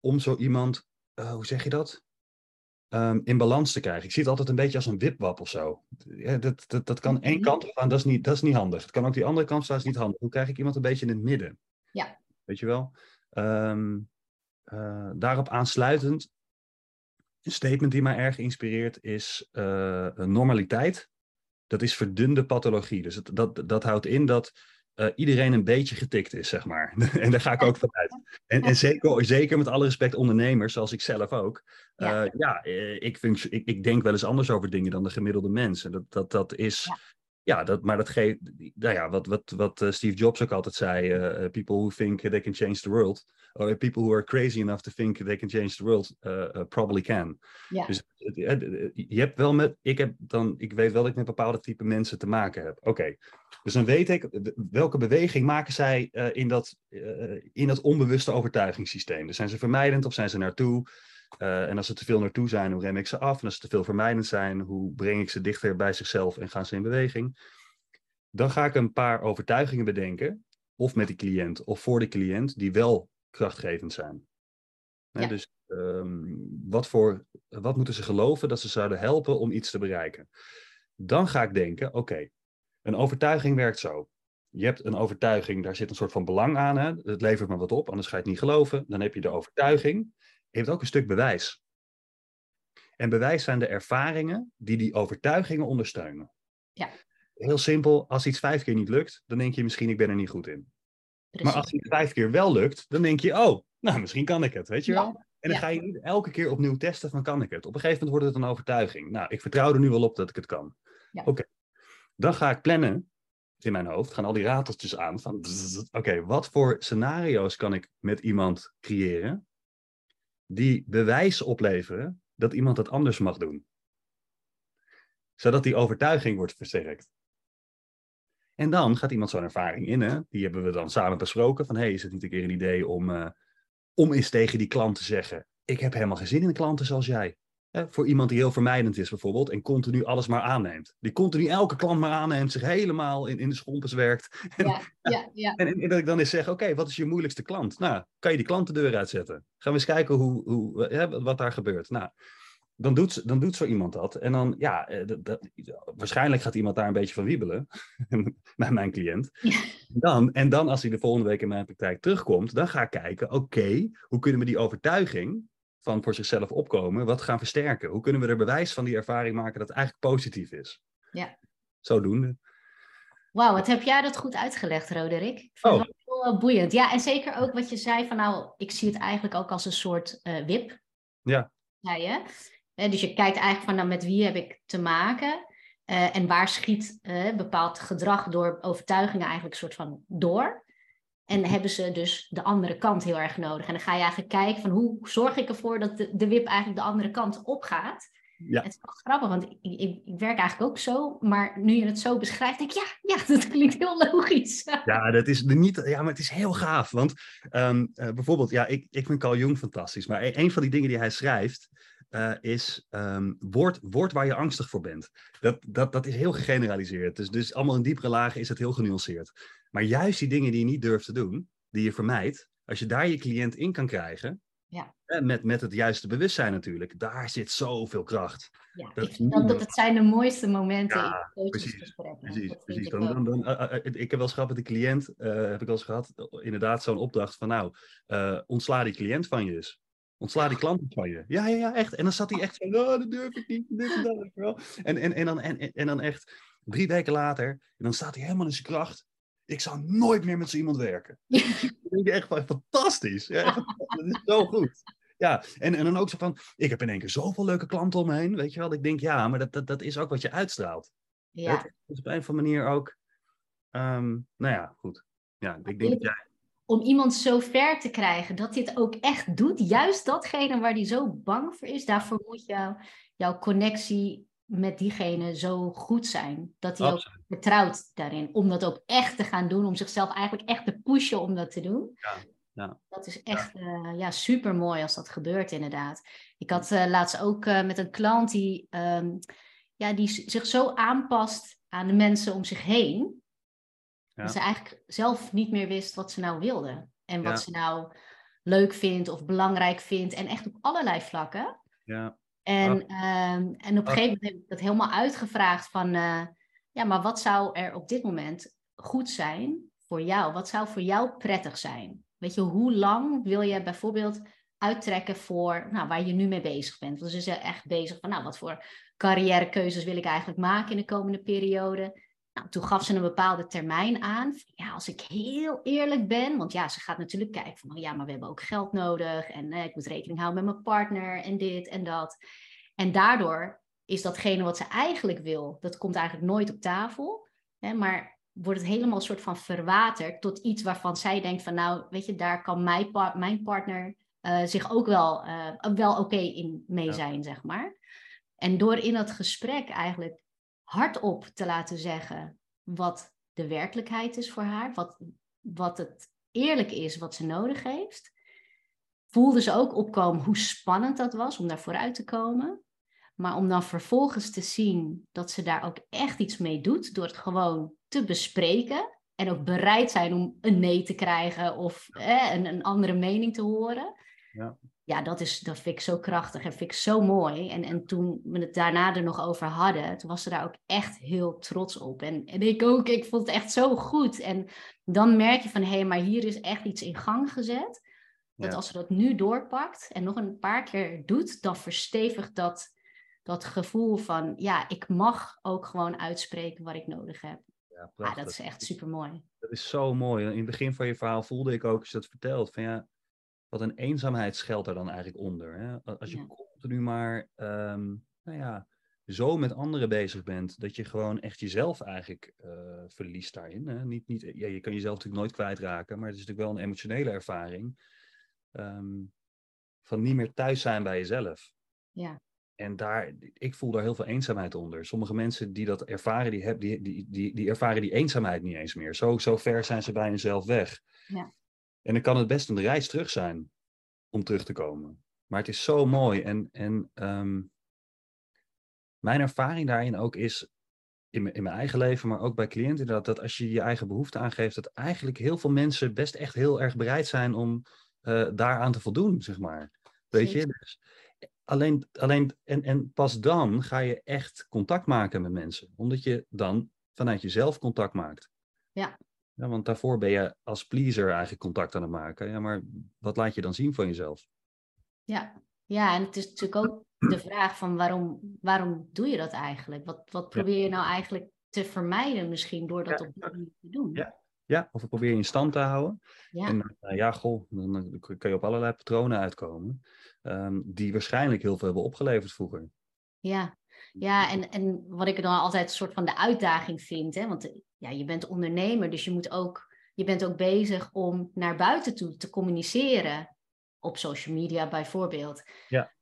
om zo iemand, hoe zeg je dat? Um, in balans te krijgen. Ik zie het altijd een beetje als een wipwap of zo. Ja, dat, dat, dat kan één mhm. kant op gaan, dat is, niet, dat is niet handig. Het kan ook die andere kant staan, dat is niet handig. Hoe krijg ik iemand een beetje in het midden? Ja. Weet je wel? Um, uh, daarop aansluitend, een statement die mij erg inspireert is uh, normaliteit. Dat is verdunde pathologie. Dus het, dat, dat houdt in dat uh, iedereen een beetje getikt is, zeg maar. en daar ga ik ook vanuit. En, en zeker, zeker met alle respect ondernemers, zoals ik zelf ook. Uh, ja, ja eh, ik, ik, ik denk wel eens anders over dingen dan de gemiddelde mensen. Dat, dat, dat is... Ja. Ja dat, maar dat geeft, nou ja, wat, wat, wat Steve Jobs ook altijd zei, uh, people who think they can change the world, or people who are crazy enough to think they can change the world, uh, probably can. Ja. Dus je hebt wel met, ik heb dan, ik weet wel dat ik met bepaalde type mensen te maken heb. Oké, dus dan weet ik welke beweging maken zij uh, in, dat, in dat onbewuste overtuigingssysteem. Dus zijn ze vermijdend of zijn ze naartoe? Uh, en als ze te veel naartoe zijn, hoe rem ik ze af? En als ze te veel vermijdend zijn, hoe breng ik ze dichter bij zichzelf en gaan ze in beweging? Dan ga ik een paar overtuigingen bedenken, of met die cliënt of voor de cliënt, die wel krachtgevend zijn. Ja. Dus um, wat, voor, wat moeten ze geloven dat ze zouden helpen om iets te bereiken? Dan ga ik denken, oké, een overtuiging werkt zo. Je hebt een overtuiging, daar zit een soort van belang aan. Hè? Het levert me wat op, anders ga je het niet geloven. Dan heb je de overtuiging. Je hebt ook een stuk bewijs. En bewijs zijn de ervaringen die die overtuigingen ondersteunen. Ja. heel simpel, als iets vijf keer niet lukt, dan denk je misschien ik ben er niet goed in. Maar als iets vijf keer wel lukt, dan denk je, oh, nou misschien kan ik het, weet je wel? En dan ga je niet elke keer opnieuw testen van kan ik het. Op een gegeven moment wordt het een overtuiging. Nou, ik vertrouw er nu wel op dat ik het kan. Oké, dan ga ik plannen in mijn hoofd, gaan al die rateltjes aan van, oké, wat voor scenario's kan ik met iemand creëren die bewijs opleveren dat iemand het anders mag doen? Zodat die overtuiging wordt versterkt. En dan gaat iemand zo'n ervaring in, hè? die hebben we dan samen besproken, van hey, is het niet een keer een idee om, uh, om eens tegen die klant te zeggen, ik heb helemaal geen zin in klanten zoals jij. Voor iemand die heel vermijdend is bijvoorbeeld en continu alles maar aanneemt. Die continu elke klant maar aanneemt, zich helemaal in, in de schompens werkt. Ja, ja, ja. En, en, dat ik dan eens zeg, oké, wat is je moeilijkste klant? Nou, kan je die klant de deur uitzetten? Gaan we eens kijken hoe, hoe, hè, wat daar gebeurt. Nou, dan doet, dan doet zo iemand dat. En dan, ja, eh, waarschijnlijk gaat iemand daar een beetje van wiebelen. met mijn cliënt. Dan, en dan, als hij de volgende week in mijn praktijk terugkomt, dan ga ik kijken, oké, hoe kunnen we die overtuiging van voor zichzelf opkomen, wat gaan versterken? Hoe kunnen we er bewijs van die ervaring maken dat het eigenlijk positief is? Ja. Zodoende. Wauw, wat heb jij dat goed uitgelegd, Roderick? Ik het oh. wel boeiend. Ja, en zeker ook wat je zei van nou, ik zie het eigenlijk ook als een soort uh, wip. Ja. Zei je? dus je kijkt eigenlijk van nou, met wie heb ik te maken uh, en waar schiet uh, bepaald gedrag door overtuigingen eigenlijk een soort van door. En hebben ze dus de andere kant heel erg nodig. En dan ga je eigenlijk kijken van hoe zorg ik ervoor dat de, de wip eigenlijk de andere kant opgaat. Ja. Het is wel grappig, want ik, ik, ik, werk eigenlijk ook zo. Maar nu je het zo beschrijft, denk ik, ja, ja dat klinkt heel logisch. Ja, dat is niet, ja maar het is heel gaaf. Want um, uh, bijvoorbeeld, ja, ik, ik vind Carl Jung fantastisch. Maar een van die dingen die hij schrijft, uh, is um, woord, woord waar je angstig voor bent. Dat, dat, dat is heel gegeneraliseerd. Dus, dus allemaal in diepere lagen is het heel genuanceerd. Maar juist die dingen die je niet durft te doen, die je vermijdt, als je daar je cliënt in kan krijgen, ja. met, met het juiste bewustzijn natuurlijk, daar zit zoveel kracht. Ja, dat, ik dat, dat het zijn de mooiste momenten ja, in precies, precies, precies. Dan, dan, dan, uh, uh, ik heb wel eens gehad met de cliënt, uh, heb ik wel eens gehad, inderdaad zo'n opdracht van nou, ontsla die cliënt van je eens. Ontsla die klanten van je. Ja, ja, ja, echt. En dan zat hij echt zo, oh, dat durf ik niet, dit en dat. En, en, en, dan, en, en dan echt drie weken later, en dan staat hij helemaal in zijn kracht. Ik zou nooit meer met zo iemand werken. denk je echt van, fantastisch. Ja, dat is zo goed. Ja, en, en dan ook zo van, ik heb in één keer zoveel leuke klanten om me heen. Weet je wel, ik denk, ja, maar dat, dat, dat is ook wat je uitstraalt. Ja. Dat is op een of andere manier ook, um, nou ja, goed. Ja, ik denk dat jij om iemand zo ver te krijgen dat dit ook echt doet, juist datgene waar die zo bang voor is, daarvoor moet jou, jouw connectie met diegene zo goed zijn. Dat hij ook vertrouwt daarin. Om dat ook echt te gaan doen, om zichzelf eigenlijk echt te pushen om dat te doen. Ja. Ja. Dat is echt ja. Uh, ja, super mooi als dat gebeurt, inderdaad. Ik had uh, laatst ook uh, met een klant die, um, ja, die zich zo aanpast aan de mensen om zich heen. Dat ze eigenlijk zelf niet meer wist wat ze nou wilde. En wat ze nou leuk vindt of belangrijk vindt. En echt op allerlei vlakken. Ja. En, ehm, en op een gegeven moment heb ik dat helemaal uitgevraagd van... Uh, ja, maar wat zou er op dit moment goed zijn voor jou? Wat zou voor jou prettig zijn? Weet je, hoe lang wil je bijvoorbeeld uittrekken voor nou, waar je nu mee bezig bent? Dus is er echt bezig van, nou, wat voor carrièrekeuzes wil ik eigenlijk maken in de komende periode? Nou, toen gaf ze een bepaalde termijn aan. Ja, als ik heel eerlijk ben, want ja, ze gaat natuurlijk kijken van, oh ja, maar we hebben ook geld nodig en eh, ik moet rekening houden met mijn partner en dit en dat. En daardoor is datgene wat ze eigenlijk wil, dat komt eigenlijk nooit op tafel. Hè, maar wordt het helemaal een soort van verwaterd tot iets waarvan zij denkt van, nou, weet je, daar kan mijn, mijn partner uh, zich ook wel, uh, wel oké in mee zijn, zeg maar. En door in dat gesprek eigenlijk hardop te laten zeggen wat de werkelijkheid is voor haar, wat, wat het eerlijk is wat ze nodig heeft. Voelde ze ook opkomen hoe spannend dat was om daar vooruit te komen. Maar om dan vervolgens te zien dat ze daar ook echt iets mee doet, door het gewoon te bespreken en ook bereid zijn om een nee te krijgen of eh, een, een andere mening te horen. Ja ja, dat, is, dat vind ik zo krachtig en vind ik zo mooi. En, en toen we het daarna er nog over hadden, toen was ze daar ook echt heel trots op. En, en ik ook, ik vond het echt zo goed. En dan merk je van, hé, hey, maar hier is echt iets in gang gezet. Dat als ze dat nu doorpakt en nog een paar keer doet, dan verstevigt dat dat gevoel van, ja, ik mag ook gewoon uitspreken wat ik nodig heb. Ja, ah, dat is echt super mooi. Dat is zo mooi. In het begin van je verhaal voelde ik ook, als je dat vertelt, van ja, wat een eenzaamheid schuilt daar dan eigenlijk onder. Hè? Als je ja. continu maar, ehm, nou ja, zo met anderen bezig bent, dat je gewoon echt jezelf eigenlijk uh, verliest daarin. Hè? Niet, niet, ja, je kan jezelf natuurlijk nooit kwijtraken, maar het is natuurlijk wel een emotionele ervaring. Ehm, van niet meer thuis zijn bij jezelf. Ja. En daar, ik voel daar heel veel eenzaamheid onder. Sommige mensen die dat ervaren, die, heb, die, die, die, die ervaren die eenzaamheid niet eens meer. Zo, zo ver zijn ze bij hunzelf weg. Ja. En dan kan het best een reis terug zijn om terug te komen. Maar het is zo mooi. En, en ehm, mijn ervaring daarin ook is, in mijn, in mijn eigen leven, maar ook bij cliënten, dat, dat als je je eigen behoefte aangeeft, dat eigenlijk heel veel mensen best echt heel erg bereid zijn om uh, daaraan te voldoen, zeg maar. Weet je? Dus, alleen, alleen en, en pas dan ga je echt contact maken met mensen. Omdat je dan vanuit jezelf contact maakt. Ja. Ja. Want daarvoor ben je als pleaser eigenlijk contact aan het maken. Ja, maar wat laat je dan zien van jezelf? Ja, ja en het is natuurlijk ook de vraag van waarom, waarom doe je dat eigenlijk? Wat, wat probeer je nou eigenlijk te vermijden misschien door dat op die manier te doen? Ja. Ja, of probeer je in stand te houden. Ja. En uh, ja, goh, dan kun je op allerlei patronen uitkomen. Um, die waarschijnlijk heel veel hebben opgeleverd vroeger. Ja, ja en, en wat ik dan altijd een soort van de uitdaging vind. Hè, want ja, je bent ondernemer, dus je, moet ook, je bent ook bezig om naar buiten toe te communiceren. Op social media bijvoorbeeld. Ja.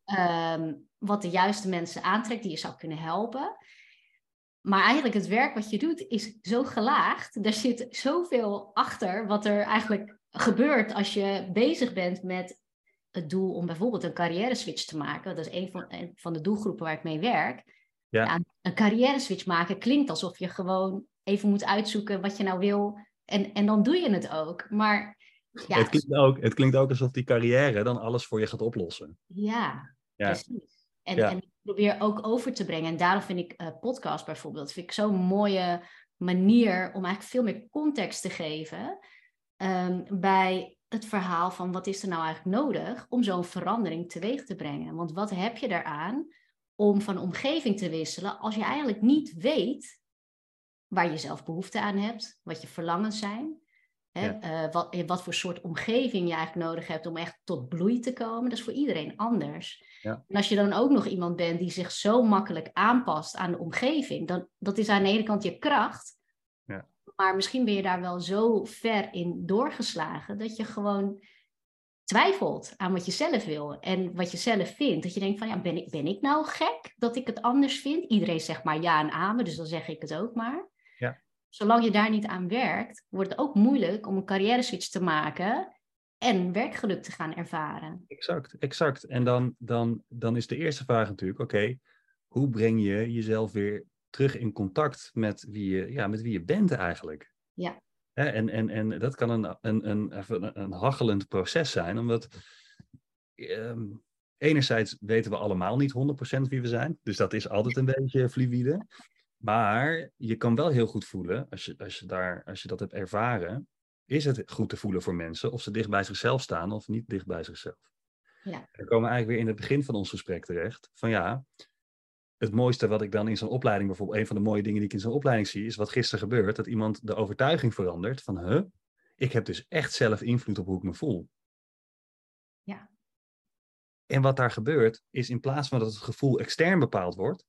Um, wat de juiste mensen aantrekt die je zou kunnen helpen. Maar eigenlijk het werk wat je doet is zo gelaagd. Er zit zoveel achter wat er eigenlijk gebeurt als je bezig bent met het doel om bijvoorbeeld een carrière switch te maken. Dat is een van, een van de doelgroepen waar ik mee werk. Ja. ja. een carrière switch maken klinkt alsof je gewoon even moet uitzoeken wat je nou wil. En, en dan doe je het ook. Maar ja, het, klinkt ook, het klinkt ook alsof die carrière dan alles voor je gaat oplossen. Ja, ja. precies. En, en ik probeer ook over te brengen. En daarom vind ik uh, podcast bijvoorbeeld vind ik zo'n mooie manier om eigenlijk veel meer context te geven um, bij het verhaal van wat is er nou eigenlijk nodig om zo'n verandering teweeg te brengen. Want wat heb je daaraan om van omgeving te wisselen als je eigenlijk niet weet waar je zelf behoefte aan hebt, wat je verlangens zijn. Hè, uh, wat, wat voor soort omgeving je eigenlijk nodig hebt om echt tot bloei te komen. Dat is voor iedereen anders. Ja. En als je dan ook nog iemand bent die zich zo makkelijk aanpast aan de omgeving, dan dat is aan de ene kant je kracht. Ja. Maar misschien ben je daar wel zo ver in doorgeslagen dat je gewoon twijfelt aan wat je zelf wil en wat je zelf vindt. Dat je denkt van ja, ben ik, ben ik nou gek dat ik het anders vind? Iedereen zegt maar ja en amen, dus dan zeg ik het ook maar. Zolang je daar niet aan werkt, wordt het ook moeilijk om een carrière switch te maken en werkgeluk te gaan ervaren. Exact, exact. En dan, dan, dan is de eerste vraag natuurlijk, oké, hoe breng je jezelf weer terug in contact met wie je, ja, met wie je bent eigenlijk? Ja. en, en, en dat kan een, een, een, een, een hachelend proces zijn, omdat um, enerzijds weten we allemaal niet 100% wie we zijn, dus dat is altijd een beetje fluïde. Maar je kan wel heel goed voelen, als je, als je, daar, als je dat hebt ervaren, is het goed te voelen voor mensen of ze dicht bij zichzelf staan of niet dicht bij zichzelf. Ja. Dan komen we eigenlijk weer in het begin van ons gesprek terecht. Van ja, het mooiste wat ik dan in zo'n opleiding, bijvoorbeeld een van de mooie dingen die ik in zo'n opleiding zie, is wat gisteren gebeurt, dat iemand de overtuiging verandert van, huh, ik heb dus echt zelf invloed op hoe ik me voel. Ja. En wat daar gebeurt, is in plaats van dat het gevoel extern bepaald wordt,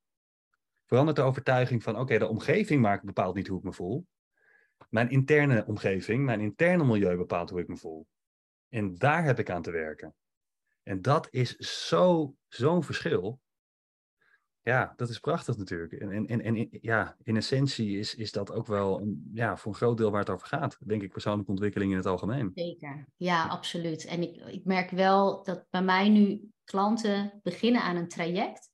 verandert de overtuiging van, oké, de omgeving maakt bepaalt niet hoe ik me voel, mijn interne omgeving, mijn interne milieu bepaalt hoe ik me voel. En daar heb ik aan te werken. En dat is zo, zo'n verschil. Ja, dat is prachtig natuurlijk. En, en, en, en ja, in essentie is, is dat ook wel een, ja, voor een groot deel waar het over gaat. Denk ik persoonlijke ontwikkeling in het algemeen. Zeker, ja, absoluut. En ik, ik merk wel dat bij mij nu klanten beginnen aan een traject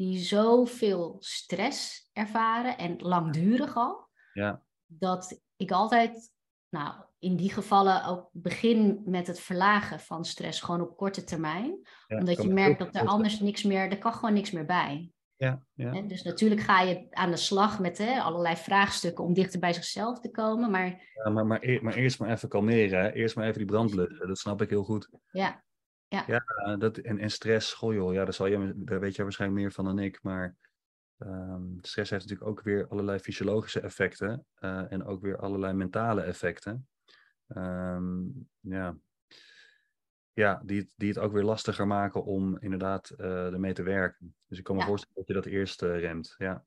die zoveel stress ervaren en langdurig al. Ja dat ik altijd, nou, in die gevallen ook begin met het verlagen van stress, gewoon op korte termijn. omdat je merkt dat er anders niks meer, er kan gewoon niks meer bij. Ja, ja. Dus natuurlijk ga je aan de slag met hè, allerlei vraagstukken om dichter bij zichzelf te komen. Maar, ja, maar, maar, maar eerst maar even kalmeren. Eerst maar even die brand blussen. Dat snap ik heel goed. Ja, Ja. ja dat, en, en stress, goh joh, ja, daar, zal je, daar weet jij waarschijnlijk meer van dan ik. Maar ehm, stress heeft natuurlijk ook weer allerlei fysiologische effecten. eh, en ook weer allerlei mentale effecten. Ehm, ja. Ja, die, het- die het ook weer lastiger maken om inderdaad eh ermee te werken. Dus ik kan me Ja. voorstellen dat je dat eerst eh, remt. Ja.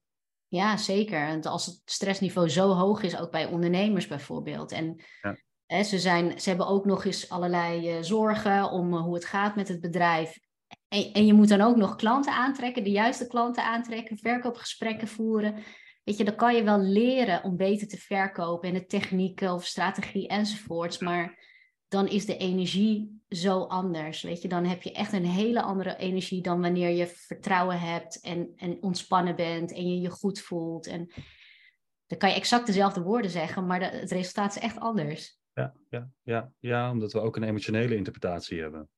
Ja, zeker. En als het stressniveau zo hoog is, ook bij ondernemers bijvoorbeeld. En Ja. Ze, zijn, ze hebben ook nog eens allerlei eh, zorgen om eh, hoe het gaat met het bedrijf. En, en je moet dan ook nog klanten aantrekken, de juiste klanten aantrekken, verkoopgesprekken voeren. Weet je, dan kan je wel leren om beter te verkopen en de technieken of strategie enzovoorts. Maar dan is de energie zo anders. Weet je, dan heb je echt een hele andere energie dan wanneer je vertrouwen hebt en, en ontspannen bent en je je goed voelt. En dan kan je exact dezelfde woorden zeggen, maar het resultaat is echt anders. Ja, ja, ja, ja, omdat we ook een emotionele interpretatie hebben.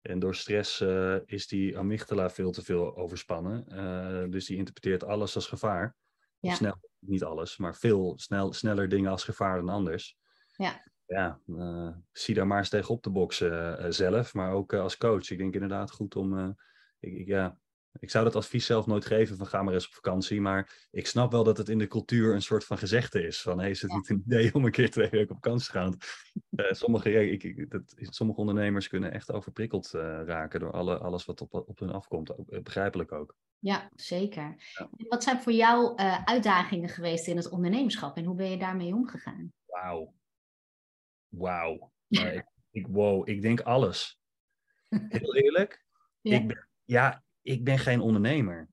En door stress eh, is die amygdala veel te veel overspannen. Eh, dus die interpreteert alles als gevaar. Ja. snel, niet alles, maar veel snel, sneller dingen als gevaar dan anders. Ja. Ja, eh, zie daar maar eens tegenop te boksen zelf, maar ook als coach. Ik denk inderdaad goed om... ik, ik- ja, ik zou dat advies zelf nooit geven van ga maar eens op vakantie. Maar ik snap wel dat het in de cultuur een soort van gezegde is. Van hey, is het niet een idee om een keer twee weken op vakantie te gaan? Eh, sommige, ik, dat, sommige ondernemers kunnen echt overprikkeld eh, raken door alle, alles wat op, op hun afkomt. Eh, begrijpelijk ook. Ja, zeker. Ja. Wat zijn voor jou uitdagingen geweest in het ondernemerschap en hoe ben je daarmee omgegaan? Wauw. Wauw. Ik, ik, wow, ik denk alles. Heel eerlijk, Ja. ik ben, ja, ik ben geen ondernemer.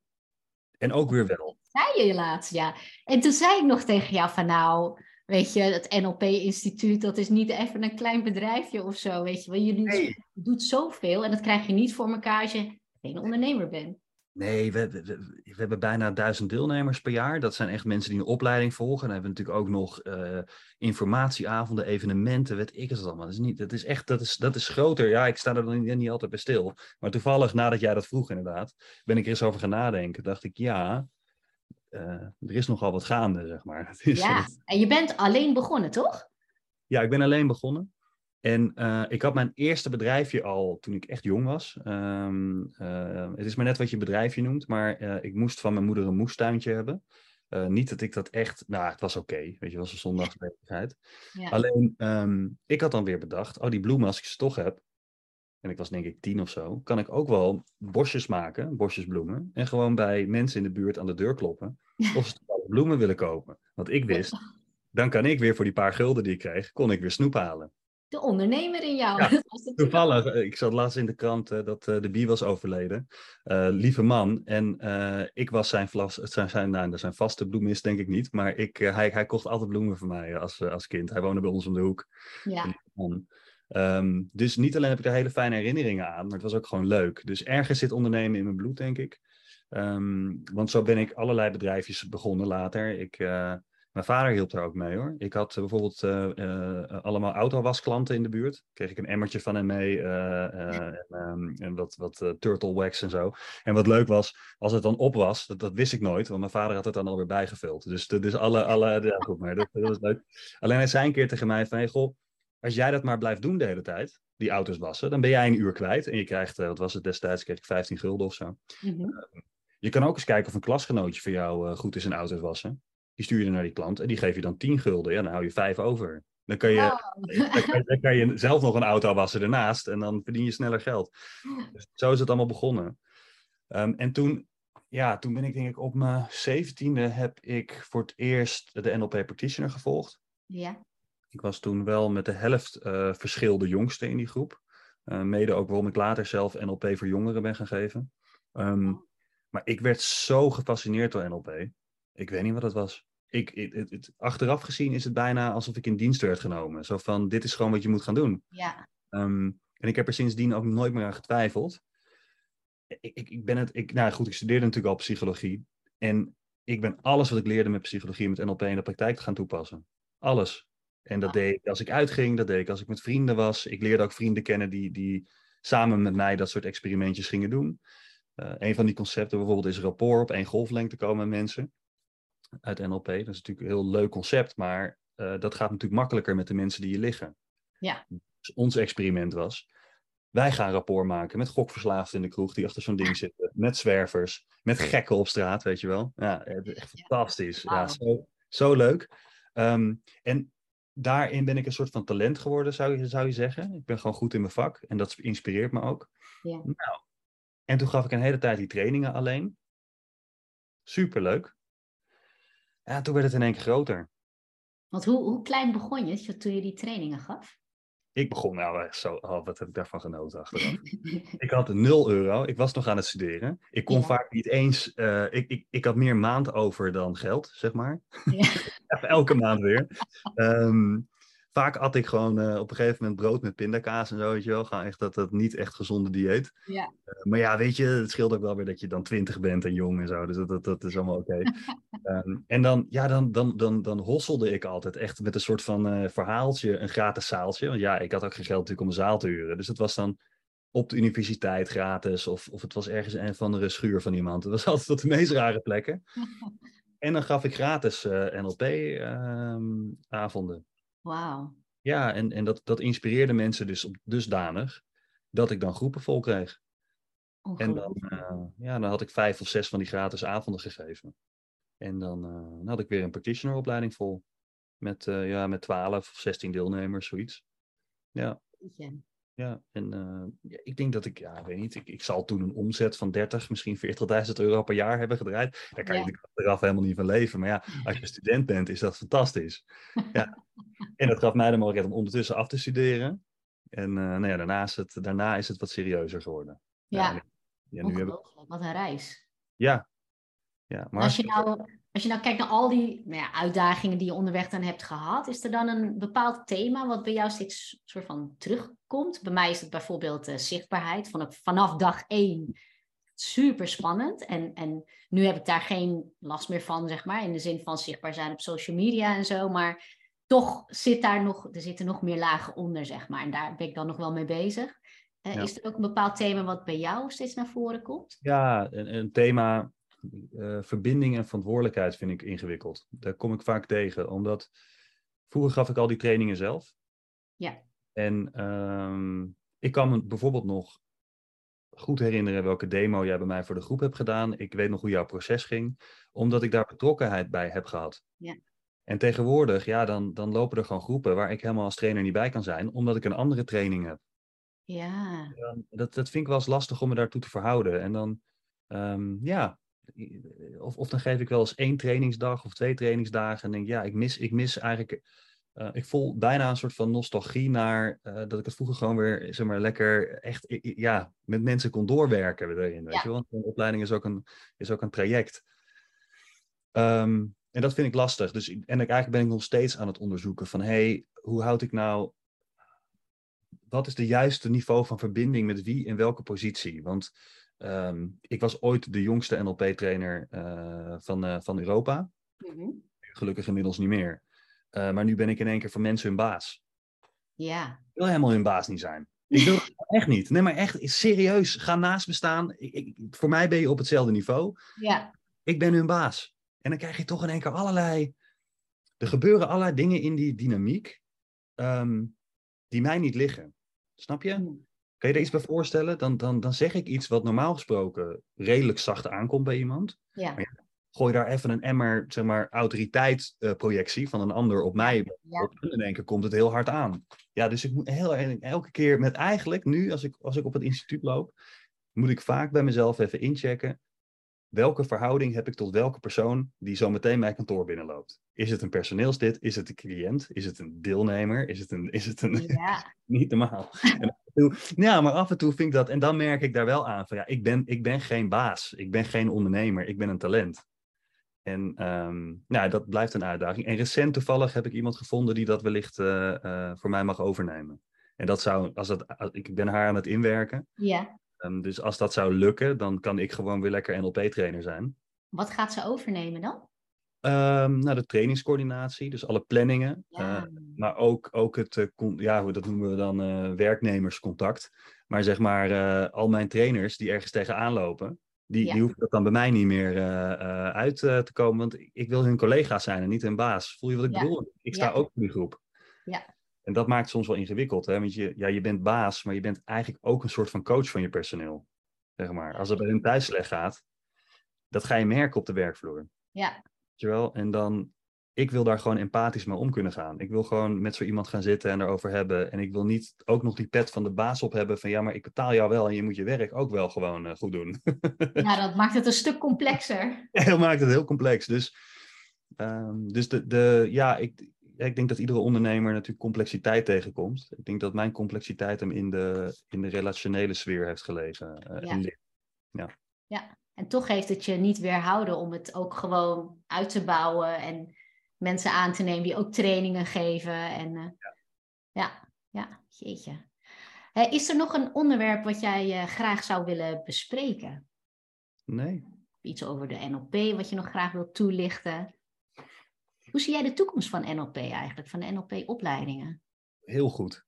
En ook weer wel. zei je laatst, ja. En toen zei ik nog tegen jou van nou, weet je, het NLP-instituut, dat is niet even een klein bedrijfje of zo, weet je. Je doet, Nee. doet zoveel en dat krijg je niet voor elkaar als je geen ondernemer bent. Nee, we, we, hebben bijna duizend deelnemers per jaar. Dat zijn echt mensen die een opleiding volgen. Dan hebben we natuurlijk ook nog eh, informatieavonden, evenementen, weet ik het allemaal. Dat is, niet, dat is echt, dat is, dat is groter. Ja, ik sta er dan niet, niet altijd bij stil. Maar toevallig, nadat jij dat vroeg inderdaad, ben ik er eens over gaan nadenken. Dacht ik, ja, eh, er is nogal wat gaande, zeg maar. Is, Ja, en je bent alleen begonnen, toch? Ja, ik ben alleen begonnen. En eh, ik had mijn eerste bedrijfje al toen ik echt jong was. Ehm, eh, het is maar net wat je bedrijfje noemt, maar eh, ik moest van mijn moeder een moestuintje hebben. Niet dat ik dat echt, nou, het was oké, weet je, het was een zondagsbezigheid. Ja. Alleen, ehm, ik had dan weer bedacht, oh, die bloemen, als ik ze toch heb, en ik was denk ik tien of zo, kan ik ook wel bosjes maken, bosjes bloemen, en gewoon bij mensen in de buurt aan de deur kloppen, of ze bloemen willen kopen. Want ik wist, dan kan ik weer voor die paar gulden die ik kreeg, kon ik weer snoep halen. De ondernemer in jou. Ja, Toevallig, eh, ik zat laatst in de krant eh, dat eh, de bie was overleden. Lieve man. En ik was zijn, vlas, zijn, zijn, nou, zijn vaste bloemist, denk ik niet. Maar ik, hij, hij kocht altijd bloemen voor mij als, als kind. Hij woonde bij ons om de hoek. Ja. Ehm, dus niet alleen heb ik er hele fijne herinneringen aan, maar het was ook gewoon leuk. Dus ergens zit ondernemen in mijn bloed, denk ik. Ehm, want zo ben ik allerlei bedrijfjes begonnen later. Ik, mijn vader hielp daar ook mee hoor. Ik had eh, bijvoorbeeld eh, eh, allemaal autowasklanten in de buurt. Kreeg ik een emmertje van hem mee en, ehm, en wat, wat turtle wax en zo. En wat leuk was, als het dan op was, dat, dat wist ik nooit, want mijn vader had het dan alweer bijgevuld. Dus, dus alle, alle ja, goed, maar dat, dat was leuk. Alleen hij zei een keer tegen mij van, hey, goh, als jij dat maar blijft doen de hele tijd, die auto's wassen, dan ben jij een uur kwijt. En je krijgt, wat was het destijds, kreeg ik 15 gulden of zo. mhm. Je kan ook eens kijken of een klasgenootje voor jou goed is in auto's wassen. Die stuur je naar die klant en die geef je dan 10 gulden. Ja, dan hou je 5 over. Dan kan je, Wow. dan kan, je- dan kan je zelf nog een auto wassen ernaast en dan verdien je sneller geld. Dus zo is het allemaal begonnen. Ehm, en toen, ja, toen ben ik denk ik op mijn zeventiende heb ik voor het eerst de NLP Practitioner gevolgd. Ja, Ik was toen wel met de helft eh verschil de jongste in die groep. Eh, mede ook waarom ik later zelf NLP voor jongeren ben gaan geven. Ehm, maar ik werd zo gefascineerd door NLP. Ik weet niet wat het was. Ik, het, het- het- achteraf gezien is het bijna alsof ik in dienst werd genomen. Zo van, dit is gewoon wat je moet gaan doen. ja, Ehm, en ik heb er sindsdien ook nooit meer aan getwijfeld. Ik, ik, ik ben het, ik, nou goed, ik studeerde natuurlijk al psychologie. En ik ben alles wat ik leerde met psychologie en met NLP in de praktijk te gaan toepassen. Alles. En dat Ah. deed ik als ik uitging, dat deed ik als ik met vrienden was. Ik leerde ook vrienden kennen die, die samen met mij dat soort experimentjes gingen doen. Eh, een van die concepten bijvoorbeeld is rapport op één golflengte komen met mensen uit NLP. Dat is natuurlijk een heel leuk concept, maar eh, dat gaat natuurlijk makkelijker met de mensen die hier liggen. Ja. Dus ons experiment was, Wij gaan rapport maken met gokverslaafden in de kroeg die achter zo'n ding zitten. Met zwervers, met gekken op straat, weet je wel. Ja, echt fantastisch. Ja, zo, zo leuk. Ehm, en daarin ben ik een soort van talent geworden, zou je, zou je zeggen. Ik ben gewoon goed in mijn vak en dat inspireert me ook. Ja. Nou, en toen gaf ik een hele tijd die trainingen alleen. Superleuk. En toen werd het in één keer groter. Want hoe, hoe klein begon je toen je die trainingen gaf? Ik begon nou zo, oh, wat heb ik daarvan genoten achteraf. ik had 0 euro, ik was nog aan het studeren. Ik kon Ja. vaak niet eens, eh, ik, ik, ik had meer maand over dan geld, zeg maar. Ja. Elke maand weer. Ehm, vaak at ik gewoon eh, op een gegeven moment brood met pindakaas en zo, weet je wel. Gewoon echt dat, dat niet echt gezonde dieet. Ja. Eh, maar ja, weet je, het scheelt ook wel weer dat je dan twintig bent en jong en zo. Dus dat, dat, dat is allemaal oké. Ehm, en dan, ja, dan, dan, dan, dan hosselde ik altijd echt met een soort van eh, verhaaltje, een gratis zaaltje. Want ja, ik had ook geen geld natuurlijk om een zaal te huren. Dus het was dan op de universiteit gratis of, of het was ergens een van de schuur van iemand. Het was altijd op de meest rare plekken. En dan gaf ik gratis NLP-avonden. Wauw. ja, en, en dat, dat inspireerde mensen dus op, dusdanig dat ik dan groepen vol kreeg. En dan, eh, ja, dan had ik vijf of zes van die gratis avonden gegeven. En dan, eh, dan had ik weer een practitioneropleiding vol. Met, eh, ja, met 12 of 16 deelnemers, zoiets. Ja. Ja. En eh, ja, ik denk dat ik, ja, ik weet niet, ik, ik zal toen een omzet van 30, misschien 40.000 euro per jaar hebben gedraaid. Daar kan je Ja. natuurlijk achteraf helemaal niet van leven. Maar ja, als je student bent, is dat fantastisch. Ja. En dat gaf mij de mogelijkheid om ondertussen af te studeren. En eh, nou ja, daarna, is het, daarna is het wat serieuzer geworden. Ja, ja, nu heb ik. Wat een reis. ja. ja maar Als je, nou, als je nou kijkt naar al die nou ja, uitdagingen die je onderweg dan hebt gehad, is er dan een bepaald thema wat bij jou steeds soort van terugkomt? Bij mij is het bijvoorbeeld eh, zichtbaarheid. Vanaf, vanaf dag één super spannend. En, en nu heb ik daar geen last meer van, zeg maar, in de zin van zichtbaar zijn op social media en zo. Maar toch zit daar nog, er zitten nog meer lagen onder, zeg maar. En daar ben ik dan nog wel mee bezig. Eh, Ja. Is er ook een bepaald thema wat bij jou steeds naar voren komt? Ja, een, een thema eh, verbinding en verantwoordelijkheid vind ik ingewikkeld. Daar kom ik vaak tegen, omdat vroeger gaf ik al die trainingen zelf. Ja. En ehm, ik kan me bijvoorbeeld nog goed herinneren welke demo jij bij mij voor de groep hebt gedaan. Ik weet nog hoe jouw proces ging, omdat ik daar betrokkenheid bij heb gehad. Ja. En tegenwoordig, ja, dan, dan lopen er gewoon groepen waar ik helemaal als trainer niet bij kan zijn, omdat ik een andere training heb. Ja, dat, dat vind ik wel eens lastig om me daartoe te verhouden. En dan, ehm, ja, of, of dan geef ik wel eens één trainingsdag of twee trainingsdagen en denk, ja, ik mis, ik mis eigenlijk, eh, ik voel bijna een soort van nostalgie naar eh, dat ik het vroeger gewoon weer, zeg maar, lekker echt, ja, met mensen kon doorwerken erin, weet Ja. je wel. Want een opleiding is ook een, is ook een traject. Ehm, en dat vind ik lastig. Dus, en ik, eigenlijk ben ik nog steeds aan het onderzoeken van, hey, hoe houd ik nou wat is de juiste niveau van verbinding met wie in welke positie? Want ehm, ik was ooit de jongste NLP-trainer eh, van, eh, van Europa. Mhm. Gelukkig inmiddels niet meer. Eh, maar nu ben ik in één keer voor mensen hun baas. ja. Ik wil helemaal hun baas niet zijn. Ik wil echt niet. Nee, maar echt serieus. Ga naast me staan. Ik, ik- voor mij ben je op hetzelfde niveau. ja. Ik ben hun baas. En dan krijg je toch in één keer allerlei. Er gebeuren allerlei dingen in die dynamiek. ehm, die mij niet liggen. Snap je? Mm. Kan je er iets bij voorstellen? Dan, dan, dan zeg ik iets wat normaal gesproken redelijk zacht aankomt bij iemand. Ja. Gooi daar even een emmer, zeg maar, autoriteitsprojectie van een ander op mij. Ja. Op, en in één keer komt het heel hard aan. Ja, dus ik moet heel, elke keer met eigenlijk nu, als ik, als ik op het instituut loop, moet ik vaak bij mezelf even inchecken. Welke verhouding heb ik tot welke persoon die zo meteen mijn kantoor binnenloopt? Is het een personeelslid? Is het een cliënt? Is het een deelnemer? Is het een, is het een, Ja. niet normaal. En toe, ja, maar af en toe vind ik dat, en dan merk ik daar wel aan van ja, ik ben, ik ben geen baas, ik ben geen ondernemer, ik ben een talent. En nou, dat blijft een uitdaging. En recent toevallig heb ik iemand gevonden die dat wellicht eh, eh, voor mij mag overnemen. En dat zou, als dat, als- ik ben haar aan het inwerken. ja. Ehm, dus als dat zou lukken, dan kan ik gewoon weer lekker NLP-trainer zijn. Wat gaat ze overnemen dan? Ehm nou, de trainingscoördinatie, dus alle planningen. Ja. eh, maar ook, ook het, eh, con- ja, hoe- dat noemen we dan eh, werknemerscontact. Maar zeg maar, al mijn trainers die ergens tegenaan lopen, die, Ja. die hoeven dat dan bij mij niet meer uit te komen. Want ik- wil hun collega's zijn en niet hun baas. Voel je wat ik Ja. bedoel? Ik sta ook in die groep. Ja. En dat maakt het soms wel ingewikkeld, hè? want je, ja, je bent baas, maar je bent eigenlijk ook een soort van coach van je personeel. Zeg maar. Als het bij hun thuis slecht gaat, dat ga je merken op de werkvloer. Ja. Je wel? En dan, ik wil daar gewoon empathisch mee om kunnen gaan. Ik wil gewoon met zo iemand gaan zitten en erover hebben. En ik wil niet ook nog die pet van de baas op hebben van ja, maar ik betaal jou wel en je moet je werk ook wel gewoon uh, goed doen. ja, dat maakt het een stuk complexer. Ja, dat maakt het heel complex. Dus, um, dus de, de, ja, ik, ik denk dat iedere ondernemer natuurlijk complexiteit tegenkomt. Ik denk dat mijn complexiteit hem in de, in de relationele sfeer heeft gelegen. Uh, ja. ja. ja, en toch heeft het je niet weerhouden om het ook gewoon uit te bouwen en mensen aan te nemen die ook trainingen geven. En, uh, ja. ja, ja, jeetje. Uh, is er nog een onderwerp wat jij graag zou willen bespreken? Nee. Iets over de NLP wat je nog graag wilt toelichten? Hoe zie jij de toekomst van NLP eigenlijk, van de NLP-opleidingen? Heel goed.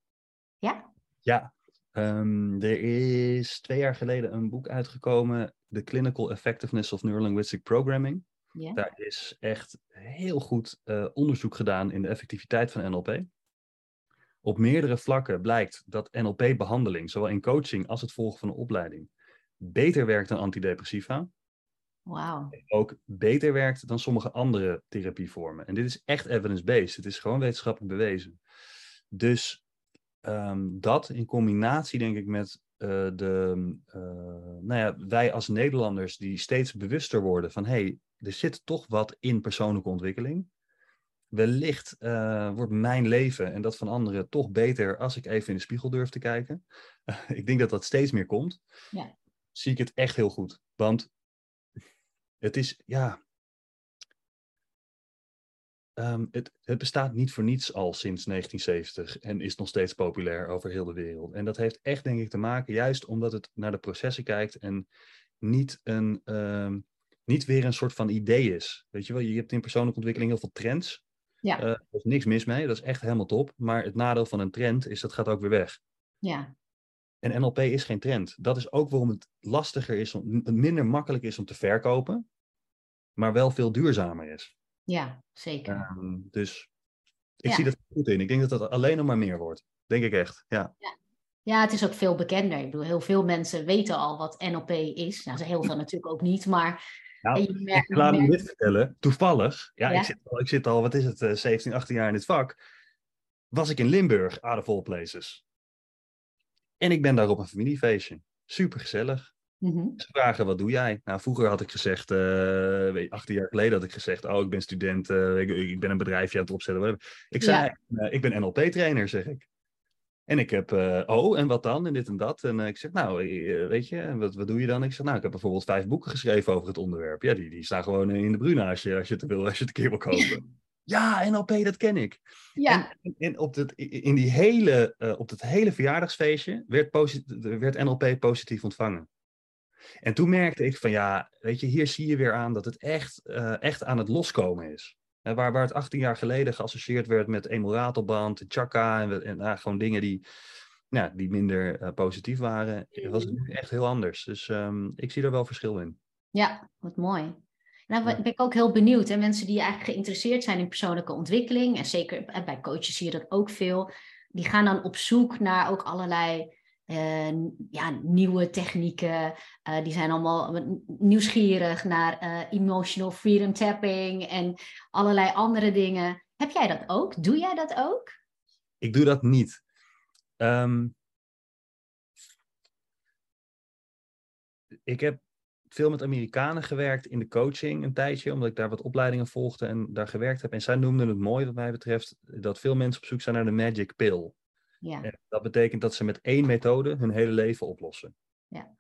Ja? Ja. Um, er is twee jaar geleden een boek uitgekomen, The Clinical Effectiveness of Neurolinguistic Programming. Ja. Daar is echt heel goed uh, onderzoek gedaan in de effectiviteit van NLP. Op meerdere vlakken blijkt dat NLP-behandeling, zowel in coaching als het volgen van een opleiding, beter werkt dan antidepressiva. Wow. Ook beter werkt dan sommige andere therapievormen. En dit is echt evidence-based. Het is gewoon wetenschappelijk bewezen. Dus um, dat in combinatie, denk ik, met uh, de. Uh, nou ja, wij als Nederlanders die steeds bewuster worden van: hé, hey, er zit toch wat in persoonlijke ontwikkeling. Wellicht uh, wordt mijn leven en dat van anderen toch beter als ik even in de spiegel durf te kijken. ik denk dat dat steeds meer komt. Ja. Zie ik het echt heel goed. Want het is, ja. Um, het, het, bestaat niet voor niets al sinds 1970 en is nog steeds populair over heel de wereld. En dat heeft echt, denk ik, te maken juist omdat het naar de processen kijkt en niet, een, um, niet weer een soort van idee is. Weet je wel, je hebt in persoonlijke ontwikkeling heel veel trends. Ja. Uh, er is niks mis mee, dat is echt helemaal top. Maar het nadeel van een trend is dat gaat ook weer weg. Ja. En NLP is geen trend. Dat is ook waarom het lastiger is, om, minder makkelijk is om te verkopen, maar wel veel duurzamer is. Ja, zeker. Um, dus ik Ja. zie dat goed in. Ik denk dat dat alleen nog maar meer wordt. Denk ik echt. Ja. Ja, het is ook veel bekender. Ik bedoel, heel veel mensen weten al wat NLP is. Nou, heel veel natuurlijk ook niet, maar... Nou, en je merkt- ik laat me dit vertellen. Toevallig, ja, Ja? Ik, zit al, ik zit al, wat is het, eh, 17, 18 jaar in dit vak. Was ik in Limburg, out of all places. En ik ben daar op een familiefeestje. Super gezellig. Mhm. Ze vragen, wat doe jij? Nou, vroeger had ik gezegd, eh, weet je, 18 jaar geleden had ik gezegd, oh, ik ben student, eh, ik, ik ben een bedrijfje aan het opzetten. whatever. Ik zei, eh, ik ben NLP-trainer, zeg ik. En ik heb, eh, oh, en wat dan? En dit en dat. En eh, ik zeg, nou, eh, weet je, wat, wat doe je dan? Ik zeg, nou, ik heb bijvoorbeeld vijf boeken geschreven over het onderwerp. Ja, die, die staan gewoon in de bruna als je, als je het wil, als je het een keer wil kopen. ja, NLP, dat ken ik. Ja, En, en op, het, in die hele, eh, op het hele verjaardagsfeestje werd, werd NLP positief ontvangen. En toen merkte ik van ja, weet je, hier zie je weer aan dat het echt, eh, echt aan het loskomen is. Waar, waar het 18 jaar geleden geassocieerd werd met emulatorband, chakra en, en nou, gewoon dingen die, ja, die minder eh, positief waren, was het nu echt heel anders. Dus ehm, ik zie er wel verschil in. ja, wat mooi. Nou, ben ik ook heel benieuwd. Hè? Mensen die eigenlijk geïnteresseerd zijn in persoonlijke ontwikkeling, en zeker eh, bij coaches zie je dat ook veel, die gaan dan op zoek naar ook allerlei ja, nieuwe technieken. Eh, die zijn allemaal nieuwsgierig naar eh, emotional freedom tapping en allerlei andere dingen. Heb jij dat ook? Doe jij dat ook? Ik doe dat niet. Ehm, ik heb veel met Amerikanen gewerkt in de coaching een tijdje, omdat ik daar wat opleidingen volgde en daar gewerkt heb. En zij noemden het mooi, wat mij betreft, dat veel mensen op zoek zijn naar de magic pill. Ja, En dat betekent dat ze met één methode hun hele leven oplossen. Ja.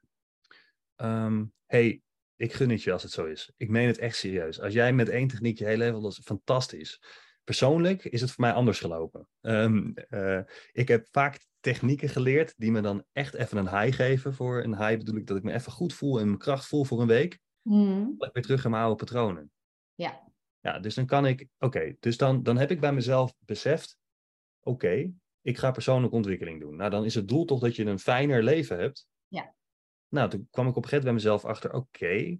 Ehm, hey, ik gun het je als het zo is. Ik meen het echt serieus. Als jij met één techniek je hele leven oplost, fantastisch. Persoonlijk is het voor mij anders gelopen. Ehm, eh, ik heb vaak technieken geleerd die me dan echt even een high geven. Voor een high bedoel ik dat ik me even goed voel en mijn kracht voel voor een week. Mhm. Dan weer terug in mijn oude patronen. Ja. Ja, dus dan kan ik, oké, dus dan, dan heb ik bij mezelf beseft, oké, ik ga persoonlijke ontwikkeling doen. Nou, dan is het doel toch dat je een fijner leven hebt. Ja. Nou, toen kwam ik op een gegeven moment bij mezelf achter, oké,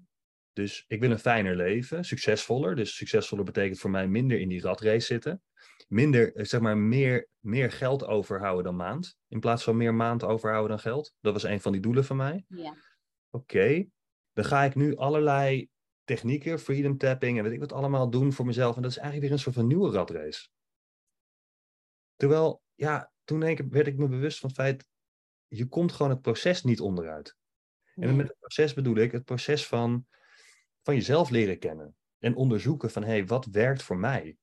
dus ik wil een fijner leven, succesvoller. Dus succesvoller betekent voor mij minder in die ratrace zitten. minder, eh, zeg maar, meer, meer geld overhouden dan maand. In plaats van meer maand overhouden dan geld. Dat was een van die doelen van mij. Ja. Oké, dan ga ik nu allerlei technieken, freedom tapping en weet ik wat allemaal doen voor mezelf. En dat is eigenlijk weer een soort van nieuwe ratrace. Terwijl, ja, toen ik, werd ik me bewust van het feit, je komt gewoon het proces niet onderuit. En met het proces bedoel ik het proces van, van jezelf leren kennen. En onderzoeken van, hé, hey, wat werkt voor mij?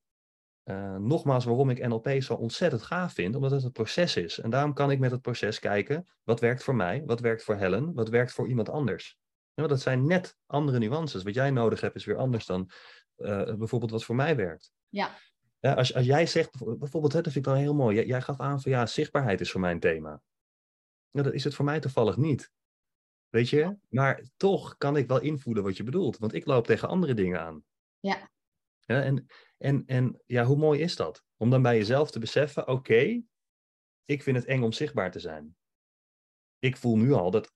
Eh, nogmaals, waarom ik NLP zo ontzettend gaaf vind, omdat het het proces is. En daarom kan ik met het proces kijken, wat werkt voor mij, wat werkt voor Helen, wat werkt voor iemand anders. Want dat zijn net andere nuances. Wat jij nodig hebt is weer anders dan eh, bijvoorbeeld wat voor mij werkt. Ja. Ja, als, als jij zegt, bijvoorbeeld, hè, dat vind ik dan heel mooi. Jij, jij gaf aan van ja, zichtbaarheid is voor mij een thema. Nou, dat is het voor mij toevallig niet. Weet je? Maar toch kan ik wel invoelen wat je bedoelt. Want ik loop tegen andere dingen aan. Ja. Ja, en, en, en ja, hoe mooi is dat? Om dan bij jezelf te beseffen, oké, ik vind het eng om zichtbaar te zijn. Ik voel nu al dat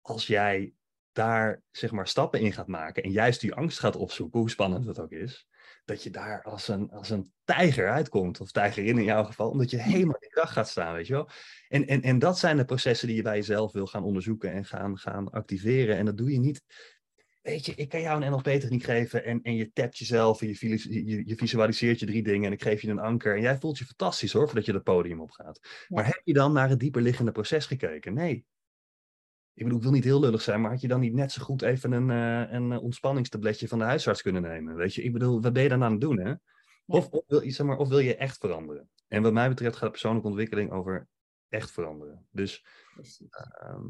als jij daar zeg maar stappen in gaat maken en juist die angst gaat opzoeken, hoe spannend dat ook is, dat je daar als een, als een tijger uitkomt, of tijgerin in jouw geval, omdat je helemaal in kracht gaat staan, weet je wel. En, en, en dat zijn de processen die je bij jezelf wil gaan onderzoeken en gaan, gaan activeren. En dat doe je niet weet je, ik kan jou een NLP-techniek geven en, en je tapt jezelf en je, visu- je, je visualiseert je drie dingen en ik geef je een anker en jij voelt je fantastisch hoor, voordat je het podium opgaat. Maar heb je dan naar het dieperliggende proces gekeken? Nee. Ik bedoel, ik wil niet heel lullig zijn, maar had je dan niet net zo goed even een, eh, een eh, ontspanningstabletje van de huisarts kunnen nemen? Weet je, ik bedoel, wat ben je dan aan het doen, hè? Of, of, wil, je- zeg maar, of wil je echt veranderen? En wat mij betreft gaat persoonlijke ontwikkeling over echt veranderen. Dus ehm,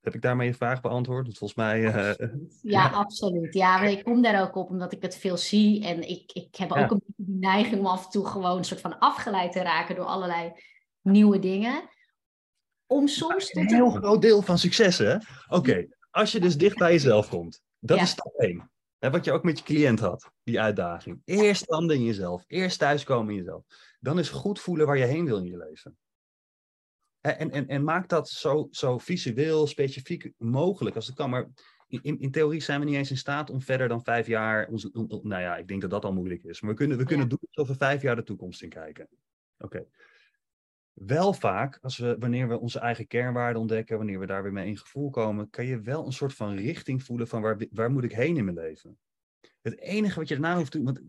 heb ik daarmee je vraag beantwoord? Want volgens mij... eh. Ja, absoluut. Ja, maar ik kom daar ook op omdat ik het veel zie. En ik, ik heb ook Ja. een beetje die neiging om af en toe gewoon een soort van afgeleid te raken door allerlei nieuwe dingen. Om soms een heel groot deel van succes, hè? Oké, als je dus dicht bij jezelf komt. Dat Ja. is stap 1. Wat je ook met je cliënt had, die uitdaging. Eerst landen in jezelf. Eerst thuiskomen in jezelf. Dan is goed voelen waar je heen wil in je leven. En, en, en maak dat zo, zo visueel, specifiek mogelijk als het kan. Maar in, in, theorie zijn we niet eens in staat om verder dan vijf jaar... Onze, nou ja, ik denk dat dat al moeilijk is. Maar we kunnen, we kunnen doen alsof we vijf jaar de toekomst in kijken. Oké. Wel vaak, als we, wanneer we onze eigen kernwaarden ontdekken, wanneer we daar weer mee in gevoel komen, kan je wel een soort van richting voelen van waar, waar moet ik heen in mijn leven. Het enige wat je daarna hoeft te doen, want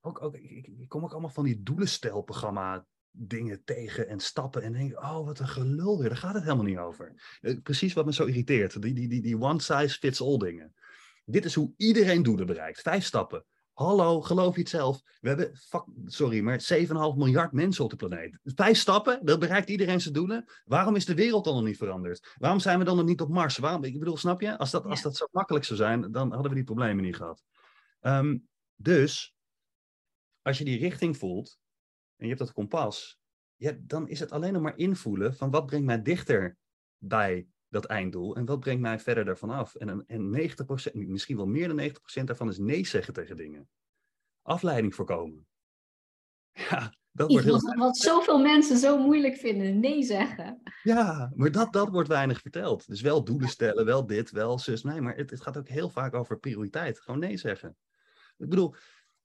ook, ook, ik, kom ook allemaal van die doelenstelprogramma dingen tegen en stappen en denk, oh wat een gelul weer, daar gaat het helemaal niet over. Eh, Precies wat me zo irriteert, die, die, die, die one size fits all dingen. Dit is hoe iedereen doelen bereikt. Vijf stappen. Hallo, geloof je het zelf? We hebben, fuck, sorry, maar 7,5 miljard mensen op de planeet. Vijf stappen, dat bereikt iedereen zijn doelen. Waarom is de wereld dan nog niet veranderd? Waarom zijn we dan nog niet op Mars? Waarom, ik bedoel, snap je? Als dat, als dat zo makkelijk zou zijn, dan hadden we die problemen niet gehad. Ehm, dus, als je die richting voelt en je hebt dat kompas, ja, dan is het alleen nog maar invoelen van wat brengt mij dichter bij dat einddoel en wat brengt mij verder daarvan af. En, en 90%, misschien wel meer dan 90% daarvan is nee zeggen tegen dingen. Afleiding voorkomen. Ja, dat wordt heel... wat, wat zoveel mensen zo moeilijk vinden. Nee zeggen. Ja, maar dat, dat wordt weinig verteld. Dus wel doelen stellen, wel dit, wel zus. Nee, maar het, het gaat ook heel vaak over prioriteit. Gewoon nee zeggen. Ik bedoel,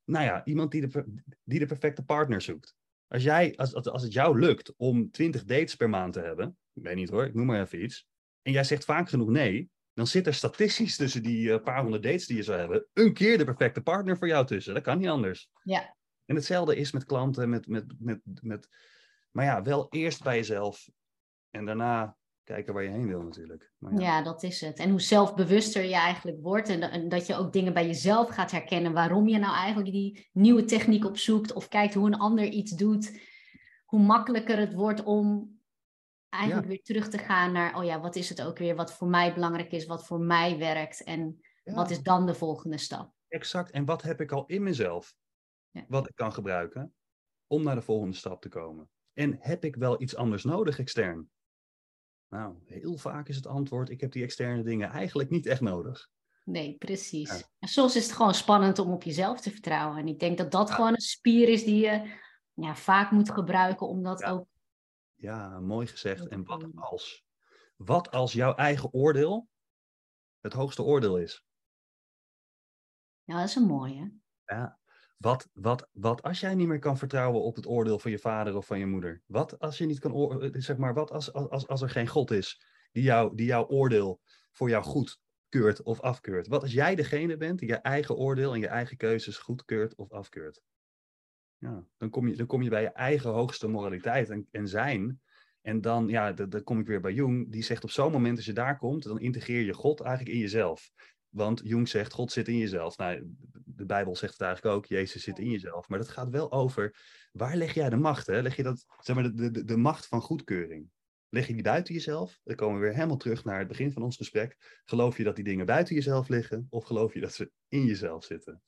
nou ja, iemand die de, die de perfecte partner zoekt. Als, jij, als, als, als het jou lukt om 20 dates per maand te hebben, ik weet niet hoor, ik noem maar even iets, en jij zegt vaak genoeg nee, dan zit er statistisch tussen die eh, paar honderd dates die je zou hebben, een keer de perfecte partner voor jou tussen. Dat kan niet anders. Ja. En hetzelfde is met klanten, met, met, met, met, maar ja, wel eerst bij jezelf en daarna kijken waar je heen wil natuurlijk. Maar Ja. dat is het. En hoe zelfbewuster je eigenlijk wordt. En, en dat je ook dingen bij jezelf gaat herkennen. Waarom je nou eigenlijk die nieuwe techniek opzoekt. Of kijkt hoe een ander iets doet. Hoe makkelijker het wordt om eigenlijk weer terug te gaan naar... Oh ja, wat is het ook weer wat voor mij belangrijk is. Wat voor mij werkt. En Ja. wat is dan de volgende stap? Exact. En wat heb ik al in mezelf? Ja. Wat ik kan gebruiken om naar de volgende stap te komen? En heb ik wel iets anders nodig extern? Nou, heel vaak is het antwoord: ik heb die externe dingen eigenlijk niet echt nodig. Nee, precies. En soms is het gewoon spannend om op jezelf te vertrouwen. En ik denk dat dat gewoon een spier is die je ja, vaak moet gebruiken. Om dat ook... Ja, mooi gezegd. En wat als? Wat als jouw eigen oordeel het hoogste oordeel is? Ja, dat is een mooie. Ja. wat, wat, wat als jij niet meer kan vertrouwen op het oordeel van je vader of van je moeder? Wat als je niet kan, eh, zeg maar, wat als, als, als er geen God is die, jou, die jouw oordeel voor jou goedkeurt of afkeurt? Wat als jij degene bent die je eigen oordeel en je eigen keuzes goedkeurt of afkeurt? Ja, dan kom je, dan kom je bij je eigen hoogste moraliteit en, en zijn. En dan, ja, dan, kom ik weer bij Jung. Die zegt op zo'n moment als je daar komt, dan integreer je God eigenlijk in jezelf. Want Jung zegt, God zit in jezelf. Nou, de Bijbel zegt het eigenlijk ook, Jezus zit in jezelf. Maar dat gaat wel over, waar leg jij de macht? Hè? Leg je dat, zeg maar, de, de, de macht van goedkeuring? Leg je die buiten jezelf? Dan komen we weer helemaal terug naar het begin van ons gesprek. Geloof je dat die dingen buiten jezelf liggen? Of geloof je dat ze in jezelf zitten?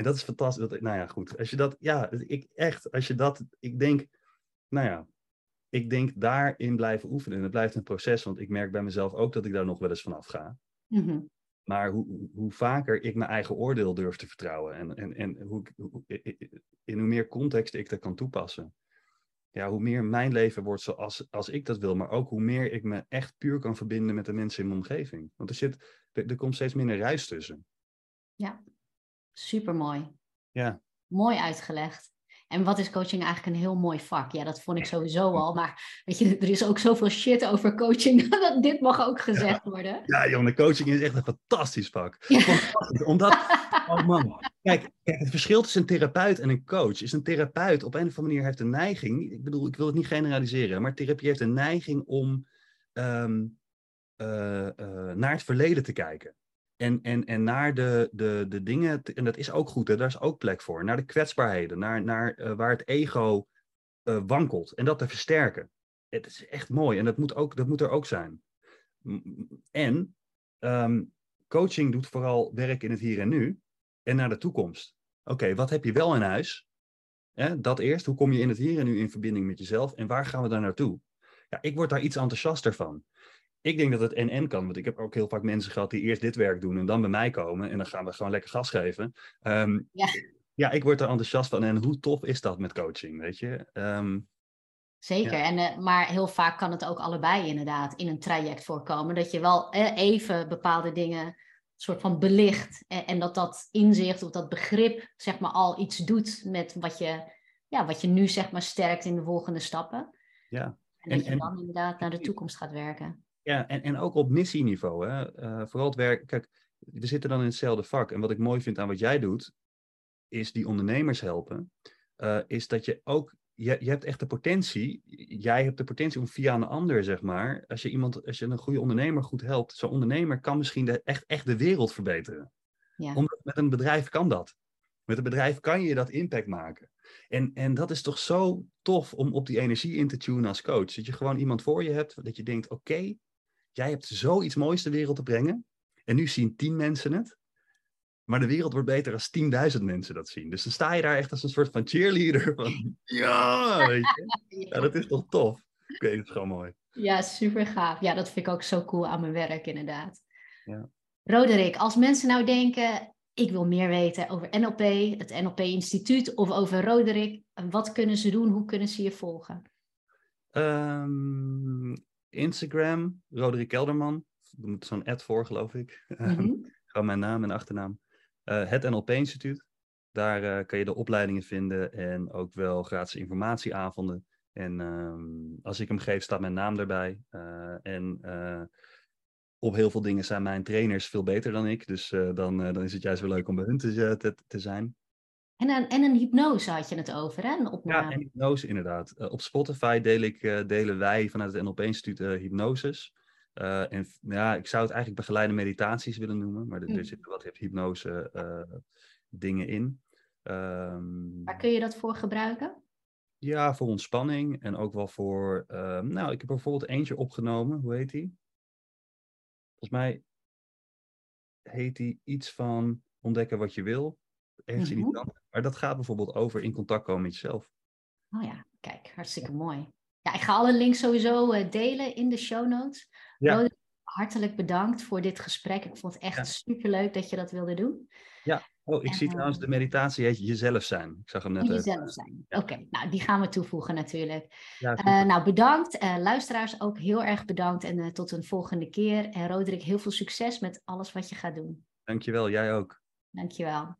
En dat is fantastisch. Dat, nou ja, goed. Als je dat, ja, ik echt, als je dat, ik denk, nou ja, ik denk daarin blijven oefenen. En het blijft een proces, want ik merk bij mezelf ook dat ik daar nog wel eens vanaf ga. Mhm. Maar hoe, hoe- vaker ik mijn eigen oordeel durf te vertrouwen en, en, en hoe, ik- hoe- in hoe meer context ik dat kan toepassen, ja, hoe meer mijn leven wordt zoals als ik dat wil, maar ook hoe meer ik me echt puur kan verbinden met de mensen in mijn omgeving. Want er, zit, er, er komt steeds minder ruis tussen. Super mooi. Ja, Mooi uitgelegd. En wat is coaching eigenlijk een heel mooi vak? Ja, dat vond ik sowieso al. Maar weet je, er is ook zoveel shit over coaching. Dat dit mag ook gezegd worden. ja joh, de coaching is echt een fantastisch vak. Ja. Fantastisch, omdat, oh man, kijk, kijk, het verschil tussen een therapeut en een coach is een therapeut op een of andere manier heeft een neiging, ik bedoel, ik wil het niet generaliseren, maar therapie heeft een neiging om ehm, eh, eh, naar het verleden te kijken. En, en, en naar de, de, de dingen, en dat is ook goed, hè, daar is ook plek voor, naar de kwetsbaarheden, naar, naar eh, waar het ego eh, wankelt en dat te versterken. Het is echt mooi en dat moet, ook, dat moet er ook zijn. En ehm, coaching doet vooral werk in het hier en nu en naar de toekomst. Oké, wat heb je wel in huis? Hè, dat eerst. Hoe kom je in het hier en nu in verbinding met jezelf? En waar gaan we daar naartoe? Ja, ik word daar iets enthousiaster van. Ik denk dat het en-en kan, want ik heb ook heel vaak mensen gehad die eerst dit werk doen en dan bij mij komen en dan gaan we gewoon lekker gas geven. Ehm, Ja. ja, ik word daar enthousiast van. En hoe tof is dat met coaching, weet je? Ehm, Zeker, en, eh, maar heel vaak kan het ook allebei inderdaad in een traject voorkomen. Dat je wel eh, even bepaalde dingen soort van belicht. En, en dat dat inzicht of dat begrip zeg maar al iets doet met wat je, ja, wat je nu zeg maar sterkt in de volgende stappen. ja. En, dat je en- dan inderdaad naar de toekomst gaat werken. Ja, en, en ook op missieniveau. Hè? Eh, vooral het werk. Kijk, we zitten dan in hetzelfde vak. En wat ik mooi vind aan wat jij doet, is die ondernemers helpen. eh, is dat je ook. Je, je hebt echt de potentie. Jij hebt de potentie om via een ander, zeg maar. Als je iemand, als je een goede ondernemer goed helpt, zo'n ondernemer kan misschien de, echt, echt de wereld verbeteren. Ja. Omdat met een bedrijf kan dat. Met een bedrijf kan je dat impact maken. En, en dat is toch zo tof om op die energie in te tunen als coach. Dat je gewoon iemand voor je hebt, dat je denkt, oké, jij hebt zoiets moois de wereld te brengen. En nu zien tien mensen het. Maar de wereld wordt beter als 10.000 mensen dat zien. Dus dan sta je daar echt als een soort van cheerleader. Van, ja, weet je. Ja, dat is toch tof. Ik weet het is gewoon mooi. Ja, super gaaf. Ja, dat vind ik ook zo cool aan mijn werk, inderdaad. Ja. Roderick, als mensen nou denken, ik wil meer weten over NLP, het NLP Instituut of over Roderick, wat kunnen ze doen? Hoe kunnen ze je volgen? Ehm, Instagram, Roderick Kelderman. Er moet zo'n ad voor, geloof ik. Mhm. Gewoon mijn naam en achternaam. Eh, het NLP-instituut. Daar eh, kan je de opleidingen vinden en ook wel gratis informatieavonden. En ehm, als ik hem geef, staat mijn naam erbij. Eh, en op heel veel dingen zijn mijn trainers veel beter dan ik. Dus dan, dan is het juist wel leuk om bij hun te, te, te zijn. En, een, en een hypnose had je het over, hè? Een opname. Ja, en hypnose inderdaad. Eh, op Spotify deel ik, eh, delen wij vanuit het NLP-instituut eh, hypnoses. En f- ja, ik zou het eigenlijk begeleide meditaties willen noemen, maar er, er Mm. zitten wat hypnose dingen in. Ehm, Waar kun je dat voor gebruiken? ja, voor ontspanning en ook wel voor. ehm, nou, ik heb bijvoorbeeld eentje opgenomen. Hoe heet die? Volgens mij heet die iets van ontdekken wat je wil. Ergens in die Mhm. trant. Maar dat gaat bijvoorbeeld over in contact komen met jezelf. Oh ja, kijk, hartstikke mooi. Ja, ik ga alle links sowieso eh, delen in de show notes. Ja. Hartelijk bedankt voor dit gesprek. Ik vond het echt Ja. superleuk dat je dat wilde doen. Oh, ik En, zie trouwens de meditatie heet jezelf zijn. Ik zag hem net. Jezelf zijn. Ja. Oké, nou die gaan we toevoegen natuurlijk. Ja, Eh, super. nou, bedankt. Eh, luisteraars ook heel erg bedankt. En eh, tot een volgende keer. En Roderick, heel veel succes met alles wat je gaat doen. Dankjewel, jij ook. Dankjewel.